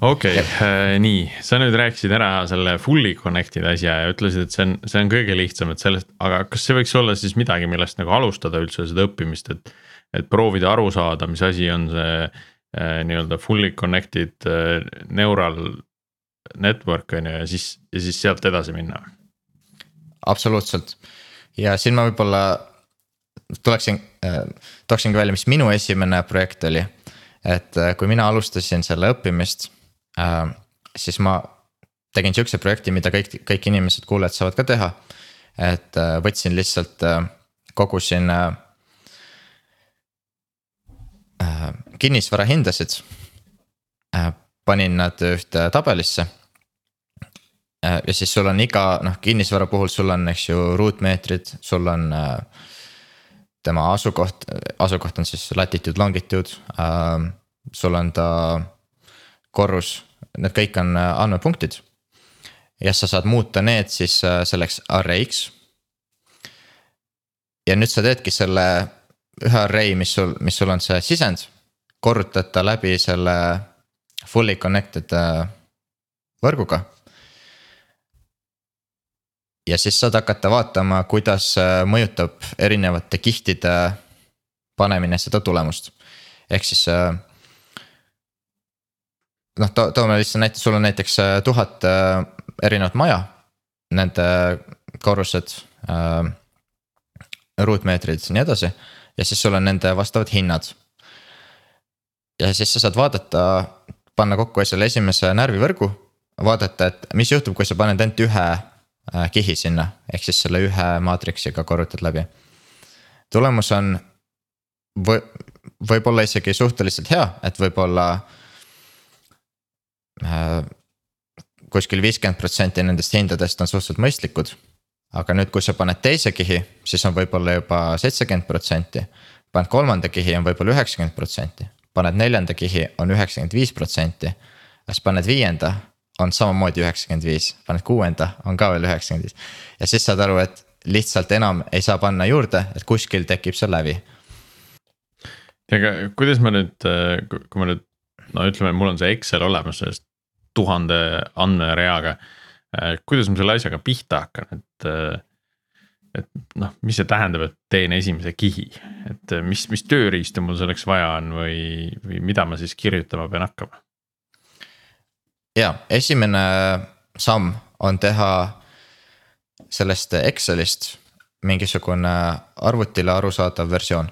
okei okay, äh,, nii, sa nüüd rääkisid ära selle fully connected asja ja ütlesid, et see on, see on kõige lihtsam, et sellest, aga kas see võiks olla siis midagi, millest nagu alustada üldse seda õppimist, et. et proovida aru saada, mis asi on see nii-öelda fully connected äh, neural network on ju ja siis, ja siis sealt edasi minna. absoluutselt ja siin ma võib-olla tuleksin äh,, tooksingi välja, mis minu esimene projekt oli. et äh, kui mina alustasin selle õppimist äh,, siis ma tegin sihukese projekti, mida kõik, kõik inimesed, kuulajad saavad ka teha. et äh, võtsin lihtsalt äh,, kogusin äh, äh panin nad ühte tabelisse Äh, ja siis sul on iga noh, kinnisvara puhul sul on, eks ju, ruutmeetrid, sul on äh,. tema asukoht, asukoht on siis latitude, longitude äh,, sul on ta korrus, need kõik on andmepunktid. ja sa saad muuta need siis selleks array'ks. ja nüüd sa teedki selle ühe array, mis sul, mis sul on see sisend, korrutad ta läbi selle fully connected äh, võrguga ja siis saad hakata vaatama, kuidas äh, mõjutab erinevate kihtide panemine seda tulemust. ehk siis. Äh, noh, to-, toome lihtsalt näite, sul on näiteks tuhat erinevat maja. Nende korrused äh,, ruutmeetrid ja nii edasi. ja siis sul on nende vastavad hinnad. Ja siis sa saad vaadata, panna kokku selle esimese närvivõrgu. vaadata, et mis juhtub, kui sa paned ainult ühe Äh, kihi sinna, ehk siis selle ühe maatriksiga korrutad läbi. tulemus on või, võib-olla isegi suhteliselt hea, et võib-olla äh,. kuskil viiskümmend protsenti nendest hindadest on suhteliselt mõistlikud. aga nüüd, kui sa paned teise kihi, siis on võib-olla juba seitsekümmend protsenti. paned kolmanda kihi, on võib-olla üheksakümmend protsenti, paned neljanda kihi, on üheksakümmend viis protsenti. siis paned viienda on samamoodi üheksakümmend viis, paned kuuenda, on ka veel üheksakümmend viis. ja siis saad aru, et lihtsalt enam ei saa panna juurde, et kuskil tekib see lävi. aga kuidas ma nüüd, kui ma nüüd, no ütleme, mul on see Excel olemas sellest tuhande andmereaga. kuidas ma selle asjaga pihta hakkan, et, et noh, mis see tähendab, et teen esimese kihi, et mis, mis tööriistu mul selleks vaja on või, või mida ma siis kirjutama pean hakkama? Ja esimene samm on teha sellest Excelist mingisugune arvutile arusaadav versioon.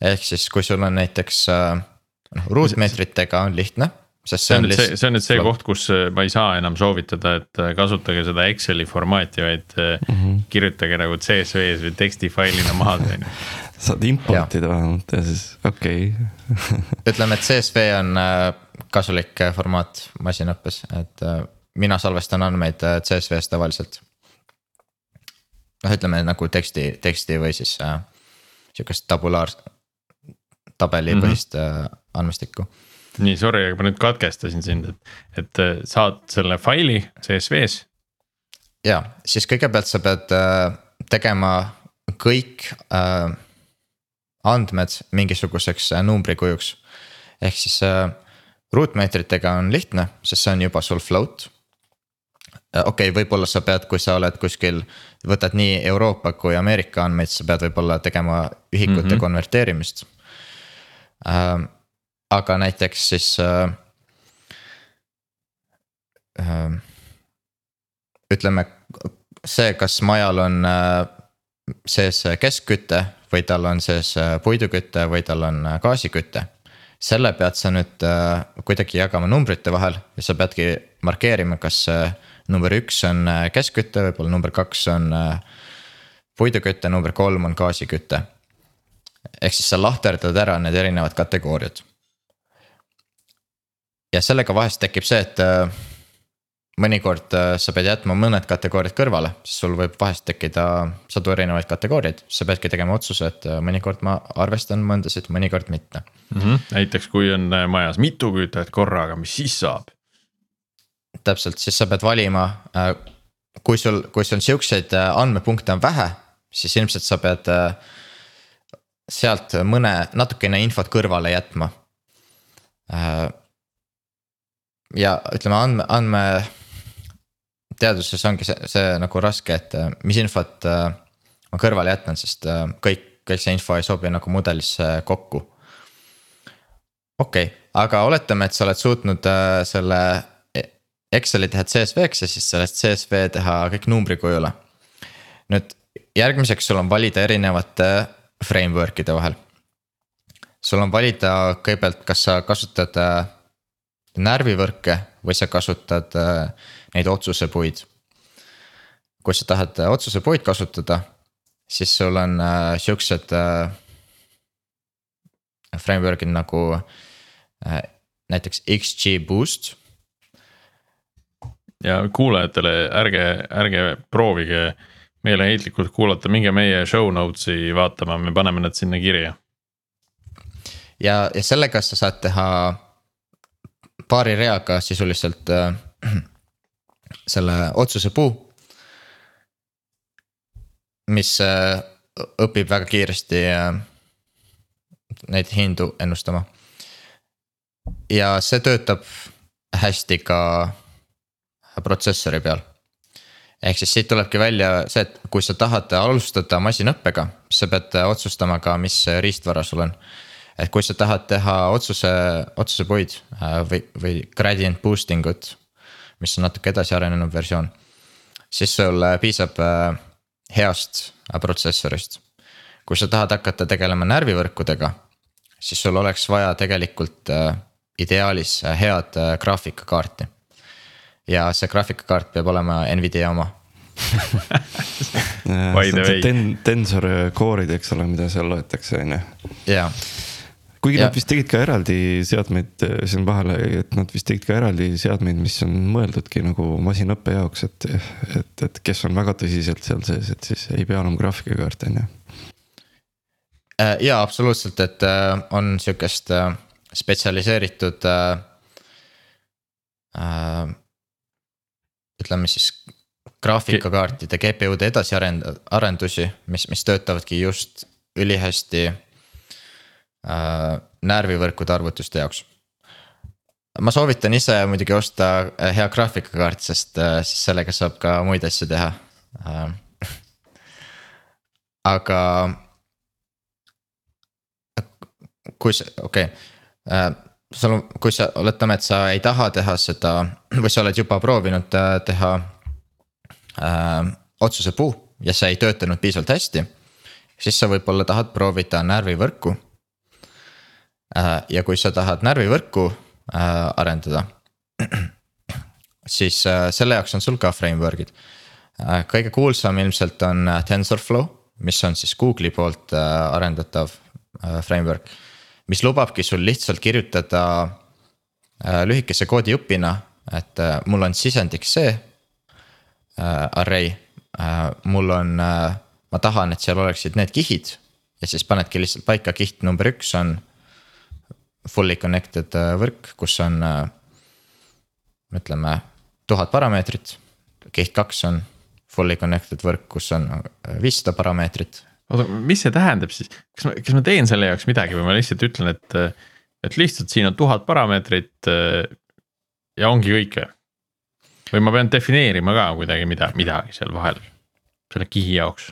ehk siis, kui sul on näiteks noh, ruutmeetritega on lihtne, sest see on see, lihtsalt- see on nüüd see koht, kus äh, ma ei saa enam soovitada, et äh, kasutage seda Exceli formaati, vaid mm -hmm. kirjutage nagu CSV-s või tekstifailina maha, on ju. saad importida vähemalt ja siis okei okay. ütleme, et CSV on kasulik formaat masinõppes, et mina salvestan andmeid CSV-s tavaliselt. noh, ütleme nagu teksti, teksti või siis äh, sihukest tabulaar, tabelipõhist mm -hmm. andmestikku. Nii, sorry, aga ma nüüd katkestasin sind, et, et äh, saad selle faili CSV-s. ja siis kõigepealt sa pead äh, tegema kõik äh, andmed mingisuguseks äh, numbrikujuks. ehk siis äh, ruutmeetritega on lihtne, sest see on juba sul float. okei okay,, võib-olla sa pead, kui sa oled kuskil, võtad nii Euroopa kui Ameerika andmeid, sa pead võib-olla tegema ühikute mm. -hmm. konverteerimist äh,. Aga näiteks siis äh, äh, ütleme see, kas majal on äh, sees keskküte või tal on sees äh, puiduküte või tal on äh, gaasiküte. selle pead sa nüüd äh, kuidagi jagama numbrite vahel ja sa peadki markeerima, kas äh, number üks on äh, keskküte, võib-olla number kaks on puiduküte, number kolm on gaasiküte. ehk siis sa lahterdad ära need erinevad kategooriad. Ja sellega vahest tekib see, et äh, mõnikord äh, sa pead jätma mõned kategooriad kõrvale, siis sul võib vahest tekkida sadu erinevaid kategooriaid, sa peadki tegema otsuse, et äh, mõnikord ma arvestan mõndasid, mõnikord mitte. Mm -hmm. näiteks kui on majas mitu kütet korraga, mis siis saab? täpselt, siis sa pead valima, kui sul, kui sul siukseid andmepunkte on vähe, siis ilmselt sa pead sealt mõne natukene infot kõrvale jätma. Ja ütleme, andme, andme teaduses ongi see, see nagu raske, et äh, mis infot äh, ma kõrvale jätan, sest äh, kõik, kõik see info ei sobi nagu mudelisse kokku. okei okay,, aga oletame, et sa oled suutnud selle Exceli teha CSV-ks ja siis sellest CSV teha kõik numbrikujule. nüüd järgmiseks sul on valida erinevate framework'ide vahel. sul on valida kõigepealt, kas sa kasutad närvivõrke või sa kasutad äh, neid otsusepuid. kui sa tahad äh, otsusepuid kasutada, siis sul on äh, siuksed äh, framework'id nagu äh, näiteks XGBoost ja kuulajatele ärge, ärge proovige meeleheitlikult kuulata, minge meie show notes'i vaatama, me paneme need sinna kirja. ja, ja sellega sa saad teha paari reaga sisuliselt äh, selle otsuse puu. mis äh, õpib väga kiiresti äh, neid hindu ennustama. ja see töötab hästi ka protsessori peal. ehk siis siit tulebki välja see, et kui sa tahad alustada masinõppega, sa pead otsustama ka, mis riistvara sul on. Et kui sa tahad teha otsuse, otsusepuid äh, või, või gradient boosting ut, mis on natuke edasi arenenud versioon. siis sul piisab äh, heast protsessorist. kui sa tahad hakata tegelema närvivõrkudega, siis sul oleks vaja tegelikult äh, ideaalis head graafikakaarti ja see graafikakaart peab olema Nvidia oma. Ten-, tensor core'id, eks ole, mida seal loetakse, on ju. ja, kuigi Ja- nad vist tegid ka eraldi seadmeid siin vahele, et nad vist tegid ka eraldi seadmeid, mis on mõeldudki nagu masinõppe jaoks, et, et, et kes on väga tõsiselt seal sees, et siis ei pea enam graafikakaarte, on ju. Äh, ja absoluutselt, et äh, on sihukest äh, spetsialiseeritud äh, äh, ütleme siis graafikakaartide GPU-de edasiarend-, arendusi, mis, mis töötavadki just ülihästi äh, närvivõrkude arvutuste jaoks. ma soovitan ise muidugi osta äh, hea graafikakaart, sest äh, siis sellega saab ka muid asju teha äh,. aga. kui see, okei okay. äh, sul on, kui sa, oletame, et sa ei taha teha seda või sa oled juba proovinud äh, teha äh, otsuse puu ja see ei töötanud piisavalt hästi. siis sa võib-olla tahad proovida närvivõrku äh,. Ja kui sa tahad närvivõrku äh, arendada. siis äh, selle jaoks on sul ka framework'id äh,. kõige kuulsam ilmselt on äh, TensorFlow, mis on siis Google'i poolt äh, arendatav äh, framework. mis lubabki sul lihtsalt kirjutada äh, lühikese koodijupina, et äh, mul on sisendiks see äh, array äh,, mul on äh, ma tahan, et seal oleksid need kihid ja siis panedki lihtsalt paika, kiht number üks on fully connected äh, võrk, kus on äh, ütleme tuhat parameetrit. kiht kaks on fully connected võrk, kus on äh, viissada parameetrit. oota, mis see tähendab siis, kas ma, kas ma teen selle jaoks midagi või ma lihtsalt ütlen, et, et lihtsalt siin on tuhat parameetrit ja ongi kõik või? või ma pean defineerima ka kuidagi mida, midagi seal vahel, selle kihi jaoks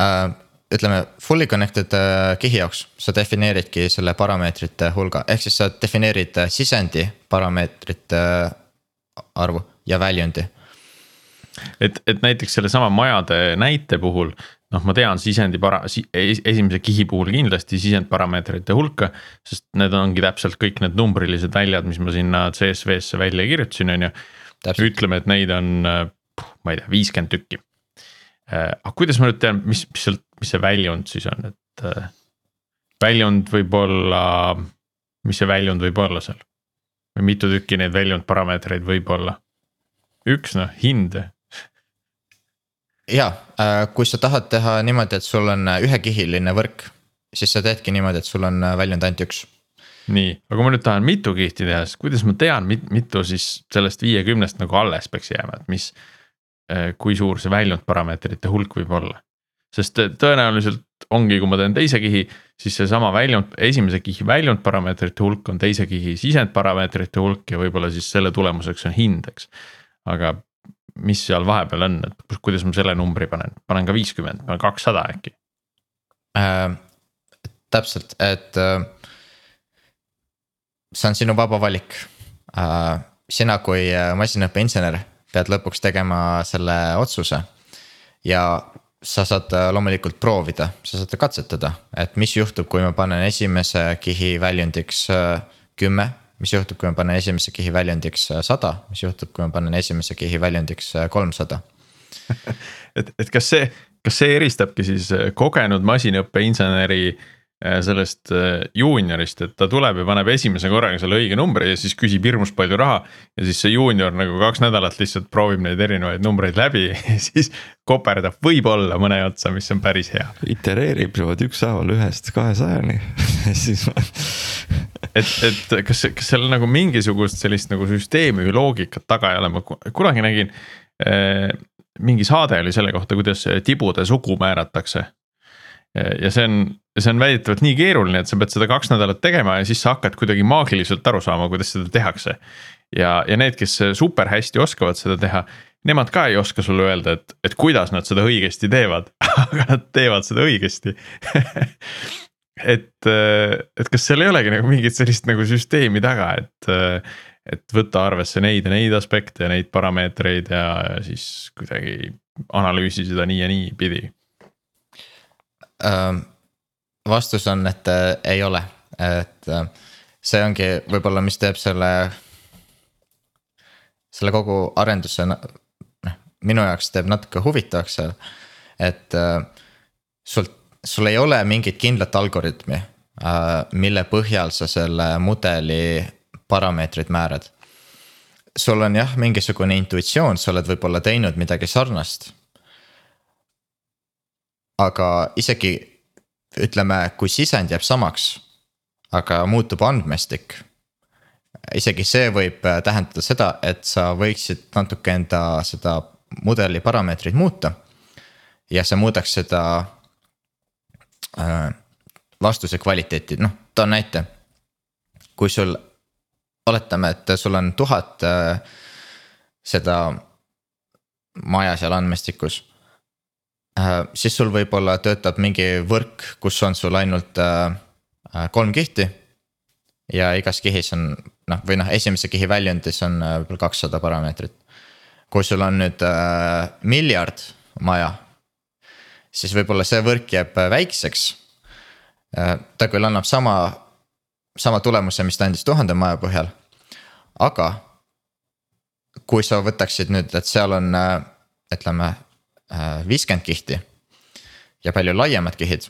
äh,? Ütleme fully connected äh, kihi jaoks sa defineeridki selle parameetrite hulga, ehk siis sa defineerid äh, sisendi parameetrite äh, arvu ja väljundi. et, et näiteks sellesama majade näite puhul noh, ma tean sisendi para-, esimese kihi puhul kindlasti sisendparameetrite hulka. sest need ongi täpselt kõik need numbrilised väljad, mis ma sinna CSV-sse välja kirjutasin, on ju. ütleme, et neid on, ma ei tea, viiskümmend tükki aga kuidas ma nüüd tean, mis, mis seal, mis see väljund siis on, et äh, väljund võib olla, mis see väljund võib olla seal? või mitu tükki neid väljundparameetreid võib olla? üks noh, hind. ja, äh, kui sa tahad teha niimoodi, et sul on ühekihiline võrk, siis sa teedki niimoodi, et sul on väljund ainult üks. nii, aga kui ma nüüd tahan mitu kihti teha, siis kuidas ma tean, mitu siis sellest viiekümnest nagu alles peaks jääma, et mis Äh, kui suur see väljundparameetrite hulk võib olla. sest äh, tõenäoliselt ongi, kui ma teen teise kihi, siis seesama väljund, esimese kihi väljundparameetrite hulk on teise kihi sisendparameetrite hulk ja võib-olla siis selle tulemuseks on hind, eks. aga mis seal vahepeal on, et kuidas ma selle numbri panen, panen ka viiskümmend, panen kakssada äkki äh,? täpselt, et äh, see on sinu vaba valik äh,. sina kui äh, masinaõppeinsener pead lõpuks tegema selle otsuse. ja sa saad äh, loomulikult proovida, sa saad katsetada, et mis juhtub, kui ma panen esimese kihi väljundiks äh, kümme. mis juhtub, kui ma panen esimese kihi väljundiks äh, sada, mis juhtub, kui ma panen esimese kihi väljundiks kolmsada et, et kas see, kas see eristabki siis kogenud masinaõppeinseneri Äh, sellest äh, juuniorist, et ta tuleb ja paneb esimese korraga selle õige numbri ja siis küsib hirmus palju raha. ja siis see juunior nagu kaks nädalat lihtsalt proovib neid erinevaid numbreid läbi ja siis koperdab võib-olla mõne otsa, mis on päris hea. itereerib ükshaaval ühest kahesajani siis et, et kas, kas seal nagu mingisugust sellist nagu süsteemi või loogikat taga ei ole, ma kunagi nägin äh,. mingi saade oli selle kohta, kuidas tibude sugu määratakse ja see on, see on väidetavalt nii keeruline, et sa pead seda kaks nädalat tegema ja siis sa hakkad kuidagi maagiliselt aru saama, kuidas seda tehakse. ja, ja need, kes super hästi oskavad seda teha, nemad ka ei oska sulle öelda, et, et kuidas nad seda õigesti teevad aga nad teevad seda õigesti et, et kas seal ei olegi nagu mingit sellist nagu süsteemi taga, et, et võtta arvesse neid ja neid aspekte ja neid parameetreid ja, siis kuidagi analüüsi seda nii ja nii pidi vastus on, et äh, ei ole, et äh, see ongi võib-olla, mis teeb selle. selle kogu arenduse noh, minu jaoks teeb natuke huvitavaks seal, et äh, sul, sul ei ole mingit kindlat algoritmi, mille põhjal sa selle mudeli parameetrid määrad. Sul on jah, mingisugune intuitsioon, sa oled võib-olla teinud midagi sarnast aga isegi ütleme, kui sisend jääb samaks, aga muutub andmestik. isegi see võib äh, tähendada seda, et sa võiksid natuke enda seda mudeli parameetreid muuta. ja see muudaks seda äh, vastuse kvaliteeti, noh, toon näite. kui sul, oletame, et sul on tuhat äh, seda maja seal andmestikus siis sul võib-olla töötab mingi võrk, kus on sul ainult äh, äh, kolm kihti. ja igas kihis on noh, või noh, esimese kihi väljundis on võib-olla kakssada parameetrit. kui sul on nüüd äh, miljard maja, siis võib-olla see võrk jääb väikseks äh,. ta küll annab sama sama tulemuse, mis ta andis tuhande maja põhjal. aga kui sa võtaksid nüüd, et seal on äh, ütleme viiskümmend kihti ja palju laiemad kihid.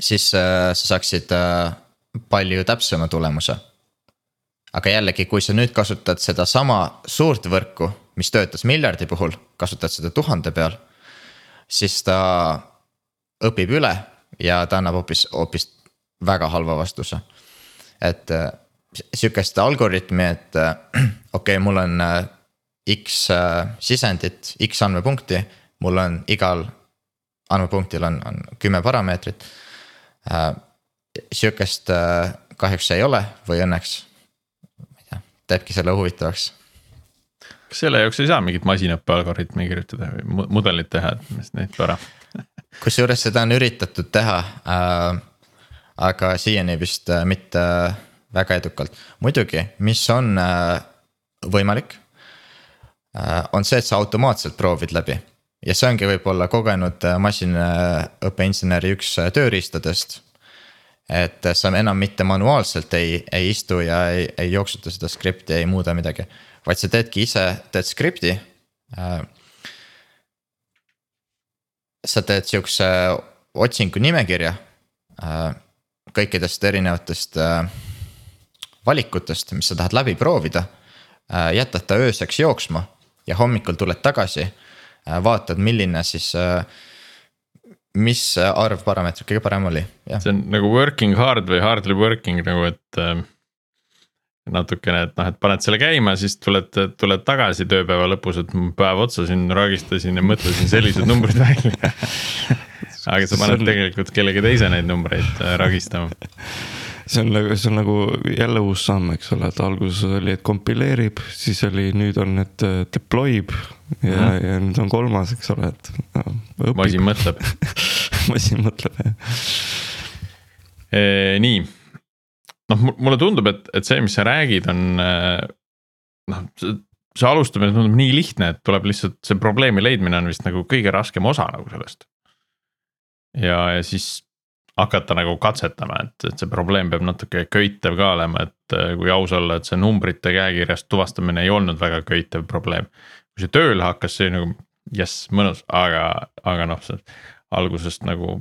siis sa saaksid palju täpsema tulemuse. aga jällegi, kui sa nüüd kasutad sedasama suurt võrku, mis töötas miljardi puhul, kasutad seda tuhande peal. siis ta õpib üle ja ta annab hoopis, hoopis väga halva vastuse. et äh, sihukest algoritmi, et äh, okei okay,, mul on äh, X sisendit, X andmepunkti, mul on igal andmepunktil on, on kümme parameetrit. sihukest kahjuks ei ole või õnneks, ma ei tea, teebki selle huvitavaks kas selle jaoks ei saa mingit masinõppe algoritmi kirjutada või mudelit teha, et mis neid ära kusjuures seda on üritatud teha äh,. aga siiani vist äh, mitte väga edukalt, muidugi, mis on äh, võimalik äh,. On see, et sa automaatselt proovid läbi ja see ongi võib-olla kogenud äh, masinaõppeinseneri üks äh, tööriistadest. et sa enam mitte manuaalselt ei, ei istu ja ei, ei jooksuta seda skripti, ei muuda midagi, vaid sa teedki ise, teed skripti äh, sa teed sihukese otsingu nimekirja äh, kõikidest erinevatest äh, valikutest, mis sa tahad läbi proovida. Äh, jätad ta ööseks jooksma ja hommikul tuled tagasi, vaatad, milline siis mis arv parameetrit kõige parem oli, jah. see on nagu working hard või hardly working nagu, et natukene, et noh, et paned selle käima, siis tuled, tuled tagasi tööpäeva lõpus, et päev otsa siin ragistasin ja mõtlesin sellised numbrid välja aga sa paned tegelikult kellegi teise neid numbreid äh, ragistama. See on nagu, see on nagu jälle uus samm, eks ole, et alguses oli, et kompileerib, siis oli, nüüd on, et äh, deploy ib ja mm, -hmm. ja nüüd on kolmas, eks ole, et no,. masin mõtleb masin mõtleb jah nii noh, mulle tundub, et, et see, mis sa räägid, on äh, noh, see alustamine tundub nii lihtne, et tuleb lihtsalt see probleemi leidmine on vist nagu kõige raskem osa nagu sellest. ja, ja siis hakata nagu katsetama, et, et see probleem peab natuke köitev ka olema, et äh, kui aus olla, et see numbrite käekirjast tuvastamine ei olnud väga köitev probleem. kui see tööle hakkas, see nagu jess, mõnus, aga, aga noh, see algusest nagu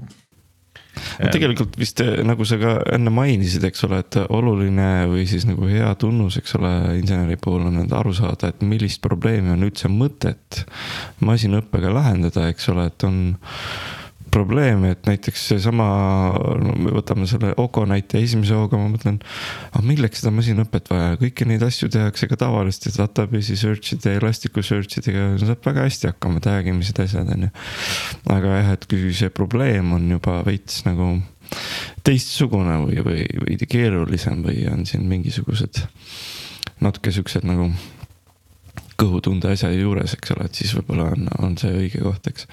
no tegelikult vist eh, nagu sa ka enne mainisid, eks ole, et oluline või siis nagu hea tunnus, eks ole, inseneri puhul on aru saada, et millist probleemi on üldse mõtet masinõppega lahendada, eks ole, et on probleem, et näiteks seesama, no me võtame selle Oko näite esimese hooga, ma mõtlen. aga milleks seda masinõpet vaja, kõiki neid asju tehakse ka tavaliste database'i search'ide, Elasticsearch idega, saab väga hästi hakkama, tag imised, asjad on ju. aga jah, et kui see probleem on juba veits nagu teistsugune või, või veidi keerulisem või on siin mingisugused natuke siuksed nagu kõhutunde asja juures, eks ole, et siis võib-olla on, on see õige koht, eks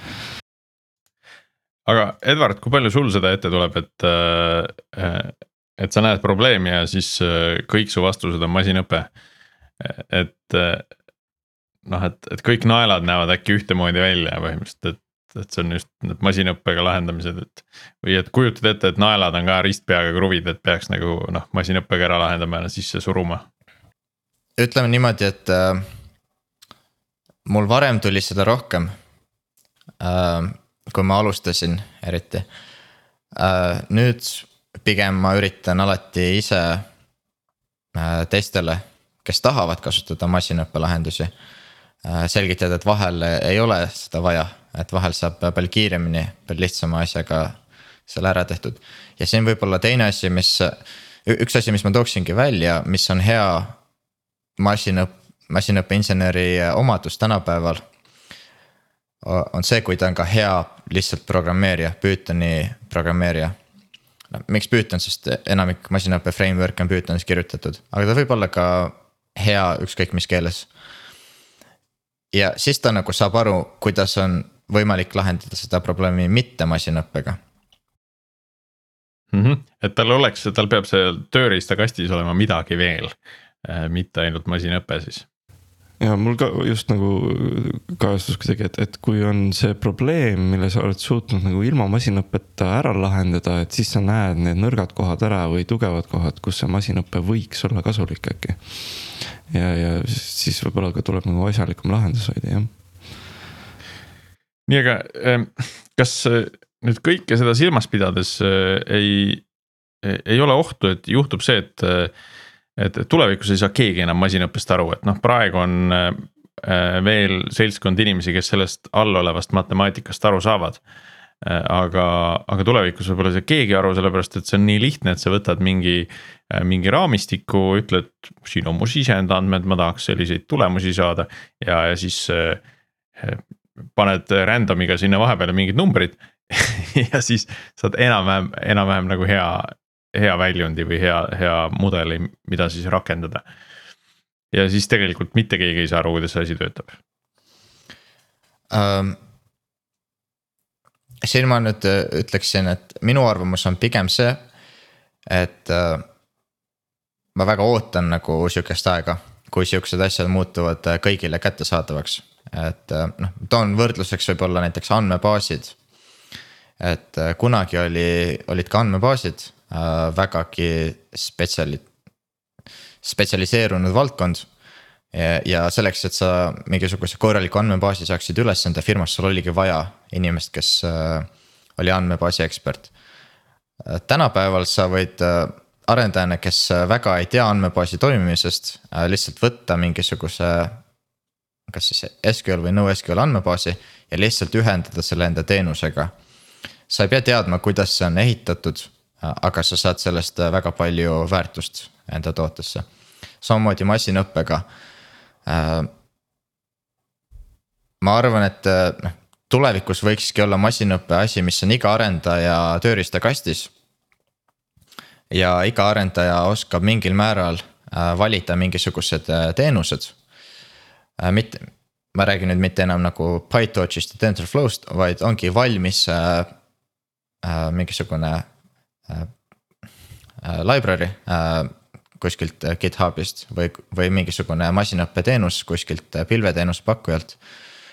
aga Edward, kui palju sul seda ette tuleb, et, äh, et sa näed probleemi ja siis äh, kõik su vastused on masinõpe. et äh, noh, et, et kõik naelad näevad äkki ühtemoodi välja põhimõtteliselt, et, et see on just need masinõppega lahendamised, et. või et kujutad ette, et naelad on ka ristpeaga kruvid, et peaks nagu noh, masinõppega ära lahendama ja sisse suruma. ütleme niimoodi, et äh, mul varem tuli seda rohkem äh, kui ma alustasin eriti. Äh, nüüd pigem ma üritan alati ise äh, teistele, kes tahavad kasutada masinõppe lahendusi. Äh, selgitada, et vahel ei ole seda vaja, et vahel saab palju kiiremini, palju lihtsama asjaga selle ära tehtud. ja siin võib-olla teine asi, mis, üks asi, mis ma tooksingi välja, mis on hea masinõpp, masinõppeinseneri omadus tänapäeval on see, kui ta on ka hea lihtsalt programmeerija, Pythoni programmeerija. miks Python, sest enamik masinaõppe framework'e on Pythonis kirjutatud, aga ta võib olla ka hea ükskõik mis keeles. ja siis ta nagu saab aru, kuidas on võimalik lahendada seda probleemi mitte masinõppega mm. -hmm. et tal oleks, tal peab seal tööriistakastis olema midagi veel, mitte ainult masinõpe siis ja mul ka just nagu kajastus kuidagi, et, et kui on see probleem, mille sa oled suutnud nagu ilma masinõppeta ära lahendada, et siis sa näed need nõrgad kohad ära või tugevad kohad, kus see masinõpe võiks olla kasulik äkki. ja, ja siis võib-olla ka tuleb nagu asjalikum lahendus hoida, jah. nii, aga ähm, kas äh, nüüd kõike seda silmas pidades äh, ei, ei ole ohtu, et juhtub see, et äh, et tulevikus ei saa keegi enam masinõppest aru, et noh, praegu on äh, veel seltskond inimesi, kes sellest allolevast matemaatikast aru saavad. Äh, aga, aga tulevikus võib-olla ei saa keegi aru, sellepärast et see on nii lihtne, et sa võtad mingi, äh, mingi raamistiku, ütled, siin on mu sisendandmed, ma tahaks selliseid tulemusi saada ja, ja siis paned random'iga sinna vahepeale mingid numbrid ja siis saad enam-vähem, enam-vähem nagu hea, hea väljundi või hea, hea mudeli, mida siis rakendada. ja siis tegelikult mitte keegi ei saa aru, kuidas see asi töötab um,. siin ma nüüd äh, ütleksin, et minu arvamus on pigem see, et uh, ma väga ootan nagu sihukest aega, kui sihukesed asjad muutuvad äh, kõigile kättesaadavaks. et noh, toon võrdluseks võib-olla näiteks andmebaasid. et kunagi oli, olid ka andmebaasid vägagi spetsiali-, spetsialiseerunud valdkond. ja selleks, et sa mingisuguse korraliku andmebaasi saaksid üles anda firmas, sul oligi vaja inimest, kes äh, oli andmebaasi ekspert. Äh, tänapäeval sa võid arendajana, kes väga ei tea andmebaasi toimimisest, lihtsalt võtta mingisuguse. kas siis SQL või NoSQL andmebaasi ja lihtsalt ühendada selle enda teenusega. sa ei pea teadma, kuidas see on ehitatud aga sa saad sellest äh, väga palju väärtust enda tootesse. samamoodi masinõppega. Äh, ma arvan, et äh, noh, tulevikus võikski olla masinõppe asi, mis on iga arendaja tööriistakastis. ja iga arendaja oskab mingil määral valida mingisugused teenused. mitte, ma räägin nüüd mitte enam nagu PyTorchist ja TensorFlow'st, vaid ongi valmis mingisugune library äh, kuskilt GitHubist või, või mingisugune masinõppeteenus kuskilt pilveteenuse pakkujalt.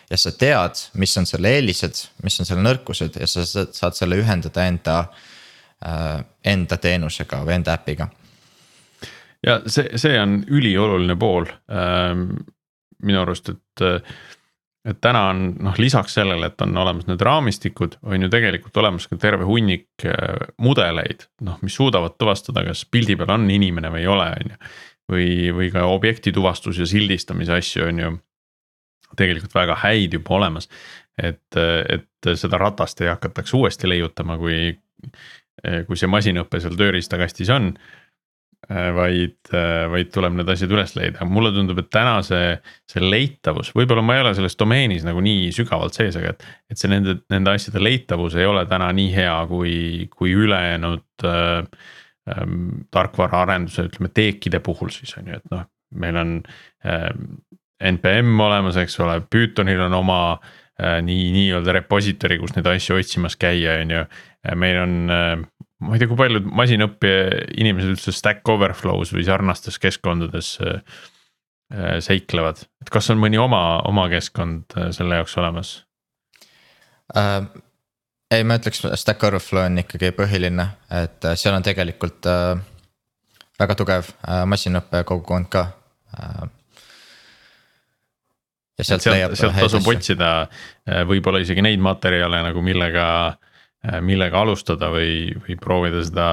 ja sa tead, mis on selle eelised, mis on selle nõrkused ja sa saad selle ühendada enda, enda teenusega või enda äpiga. ja see, see on ülioluline pool ähm, minu arust, et et täna on noh, lisaks sellele, et on olemas need raamistikud, on ju tegelikult olemas ka terve hunnik äh, mudeleid, noh, mis suudavad tuvastada, kas pildi peal on inimene või ei ole, on ju. või, või ka objekti tuvastus ja sildistamise asju on ju tegelikult väga häid juba olemas. et, et seda ratast ei hakataks uuesti leiutama, kui, kui see masinõpe seal tööriistakastis on Äh, vaid, äh, vaid tuleb need asjad üles leida, mulle tundub, et täna see, see leitavus, võib-olla ma ei ole selles domeenis nagu nii sügavalt sees, aga et. et see nende, nende asjade leitavus ei ole täna nii hea, kui, kui ülejäänud äh, äh, tarkvaraarenduse, ütleme teekide puhul siis on ju, et noh, meil on äh, NPM olemas, eks ole, Pythonil on oma äh, nii, nii-öelda repository, kus neid asju otsimas käia, on ju. meil on äh, ma ei tea, kui paljud masinõppija inimesed üldse Stack Overflow's või sarnastes keskkondades äh, äh, seiklevad, et kas on mõni oma, oma keskkond äh, selle jaoks olemas äh,? ei, ma ütleks, Stack Overflow on ikkagi põhiline, et seal on tegelikult äh, väga tugev äh, masinõppe kogukond ka äh, ja sealt, sealt leiab. sealt tasub otsida võib-olla isegi neid materjale nagu millega äh, Äh, millega alustada või, või proovida seda,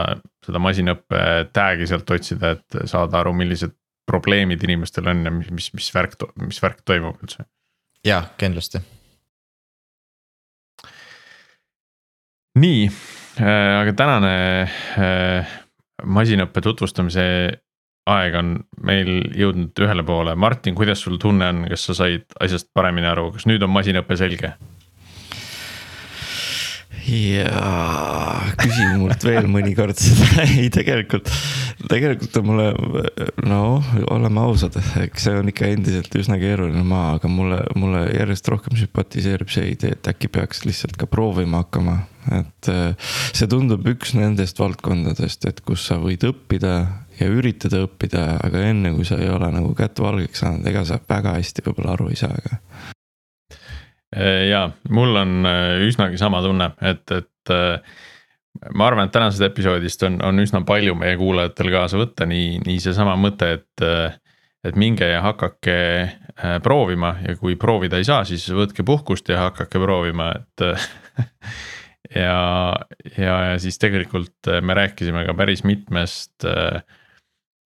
seda masinõppe tag'i sealt otsida, et saada aru, millised probleemid inimestel on ja mis, mis, mis värk, mis värk toimub üldse. jah, kindlasti. nii, äh, aga tänane äh, masinõppe tutvustamise aeg on meil jõudnud ühele poole, Martin, kuidas sul tunne on, kas sa said asjast paremini aru, kas nüüd on masinõpe selge? Jaa, küsi mult veel mõnikord seda, ei tegelikult, tegelikult on mulle, noh, oleme ausad, eks see on ikka endiselt üsna keeruline maa, aga mulle, mulle järjest rohkem sümpatiseerib see idee, et äkki peaks lihtsalt ka proovima hakkama. et see tundub üks nendest valdkondadest, et kus sa võid õppida ja üritada õppida, aga enne kui sa ei ole nagu kätt valgeks saanud, ega sa väga hästi võib-olla aru ei saa ka. Ja mul on üsnagi sama tunne, et, et ma arvan, et tänasest episoodist on, on üsna palju meie kuulajatel kaasa võtta, nii, nii seesama mõte, et. et minge ja hakake proovima ja kui proovida ei saa, siis võtke puhkust ja hakake proovima, et ja, ja, ja siis tegelikult äh, me rääkisime ka päris mitmest äh,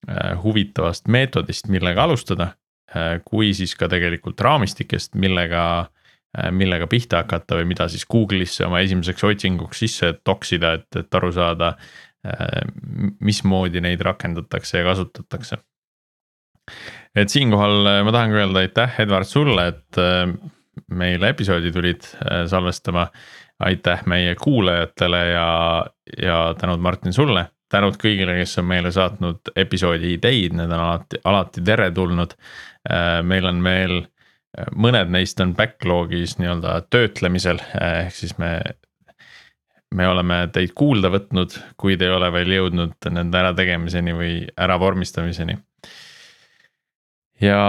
äh, huvitavast meetodist, millega alustada äh,. kui siis ka tegelikult raamistikest, millega äh,, millega pihta hakata või mida siis Google'isse oma esimeseks otsinguks sisse toksida, et, et aru saada äh,. mismoodi neid rakendatakse ja kasutatakse. et siinkohal äh, ma tahangi öelda aitäh, Edward sulle, et äh, meile episoodi tulid äh, salvestama aitäh meie kuulajatele ja, ja tänud Martin sulle. tänud kõigile, kes on meile saatnud episoodi ideid, need on alati, alati teretulnud. Äh, meil on veel, äh, mõned neist on backlog'is nii-öelda töötlemisel, ehk siis me me oleme teid kuulda võtnud, kuid ei ole veel jõudnud nende ärategemiseni või ära vormistamiseni. ja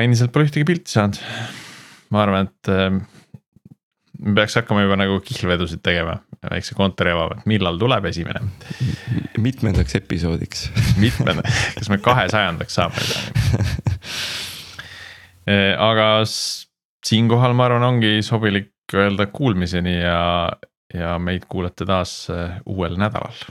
endiselt pole ühtegi pilti saanud. ma arvan, et me peaks hakkama juba nagu kihlvedusid tegema, väikse kontori avama, et millal tuleb esimene. mitmendaks episoodiks mitmenda, kas me kahesajandaks saame eh, aga siinkohal ma arvan, ongi sobilik öelda kuulmiseni ja, ja meid kuulete taas eh, uuel nädalal.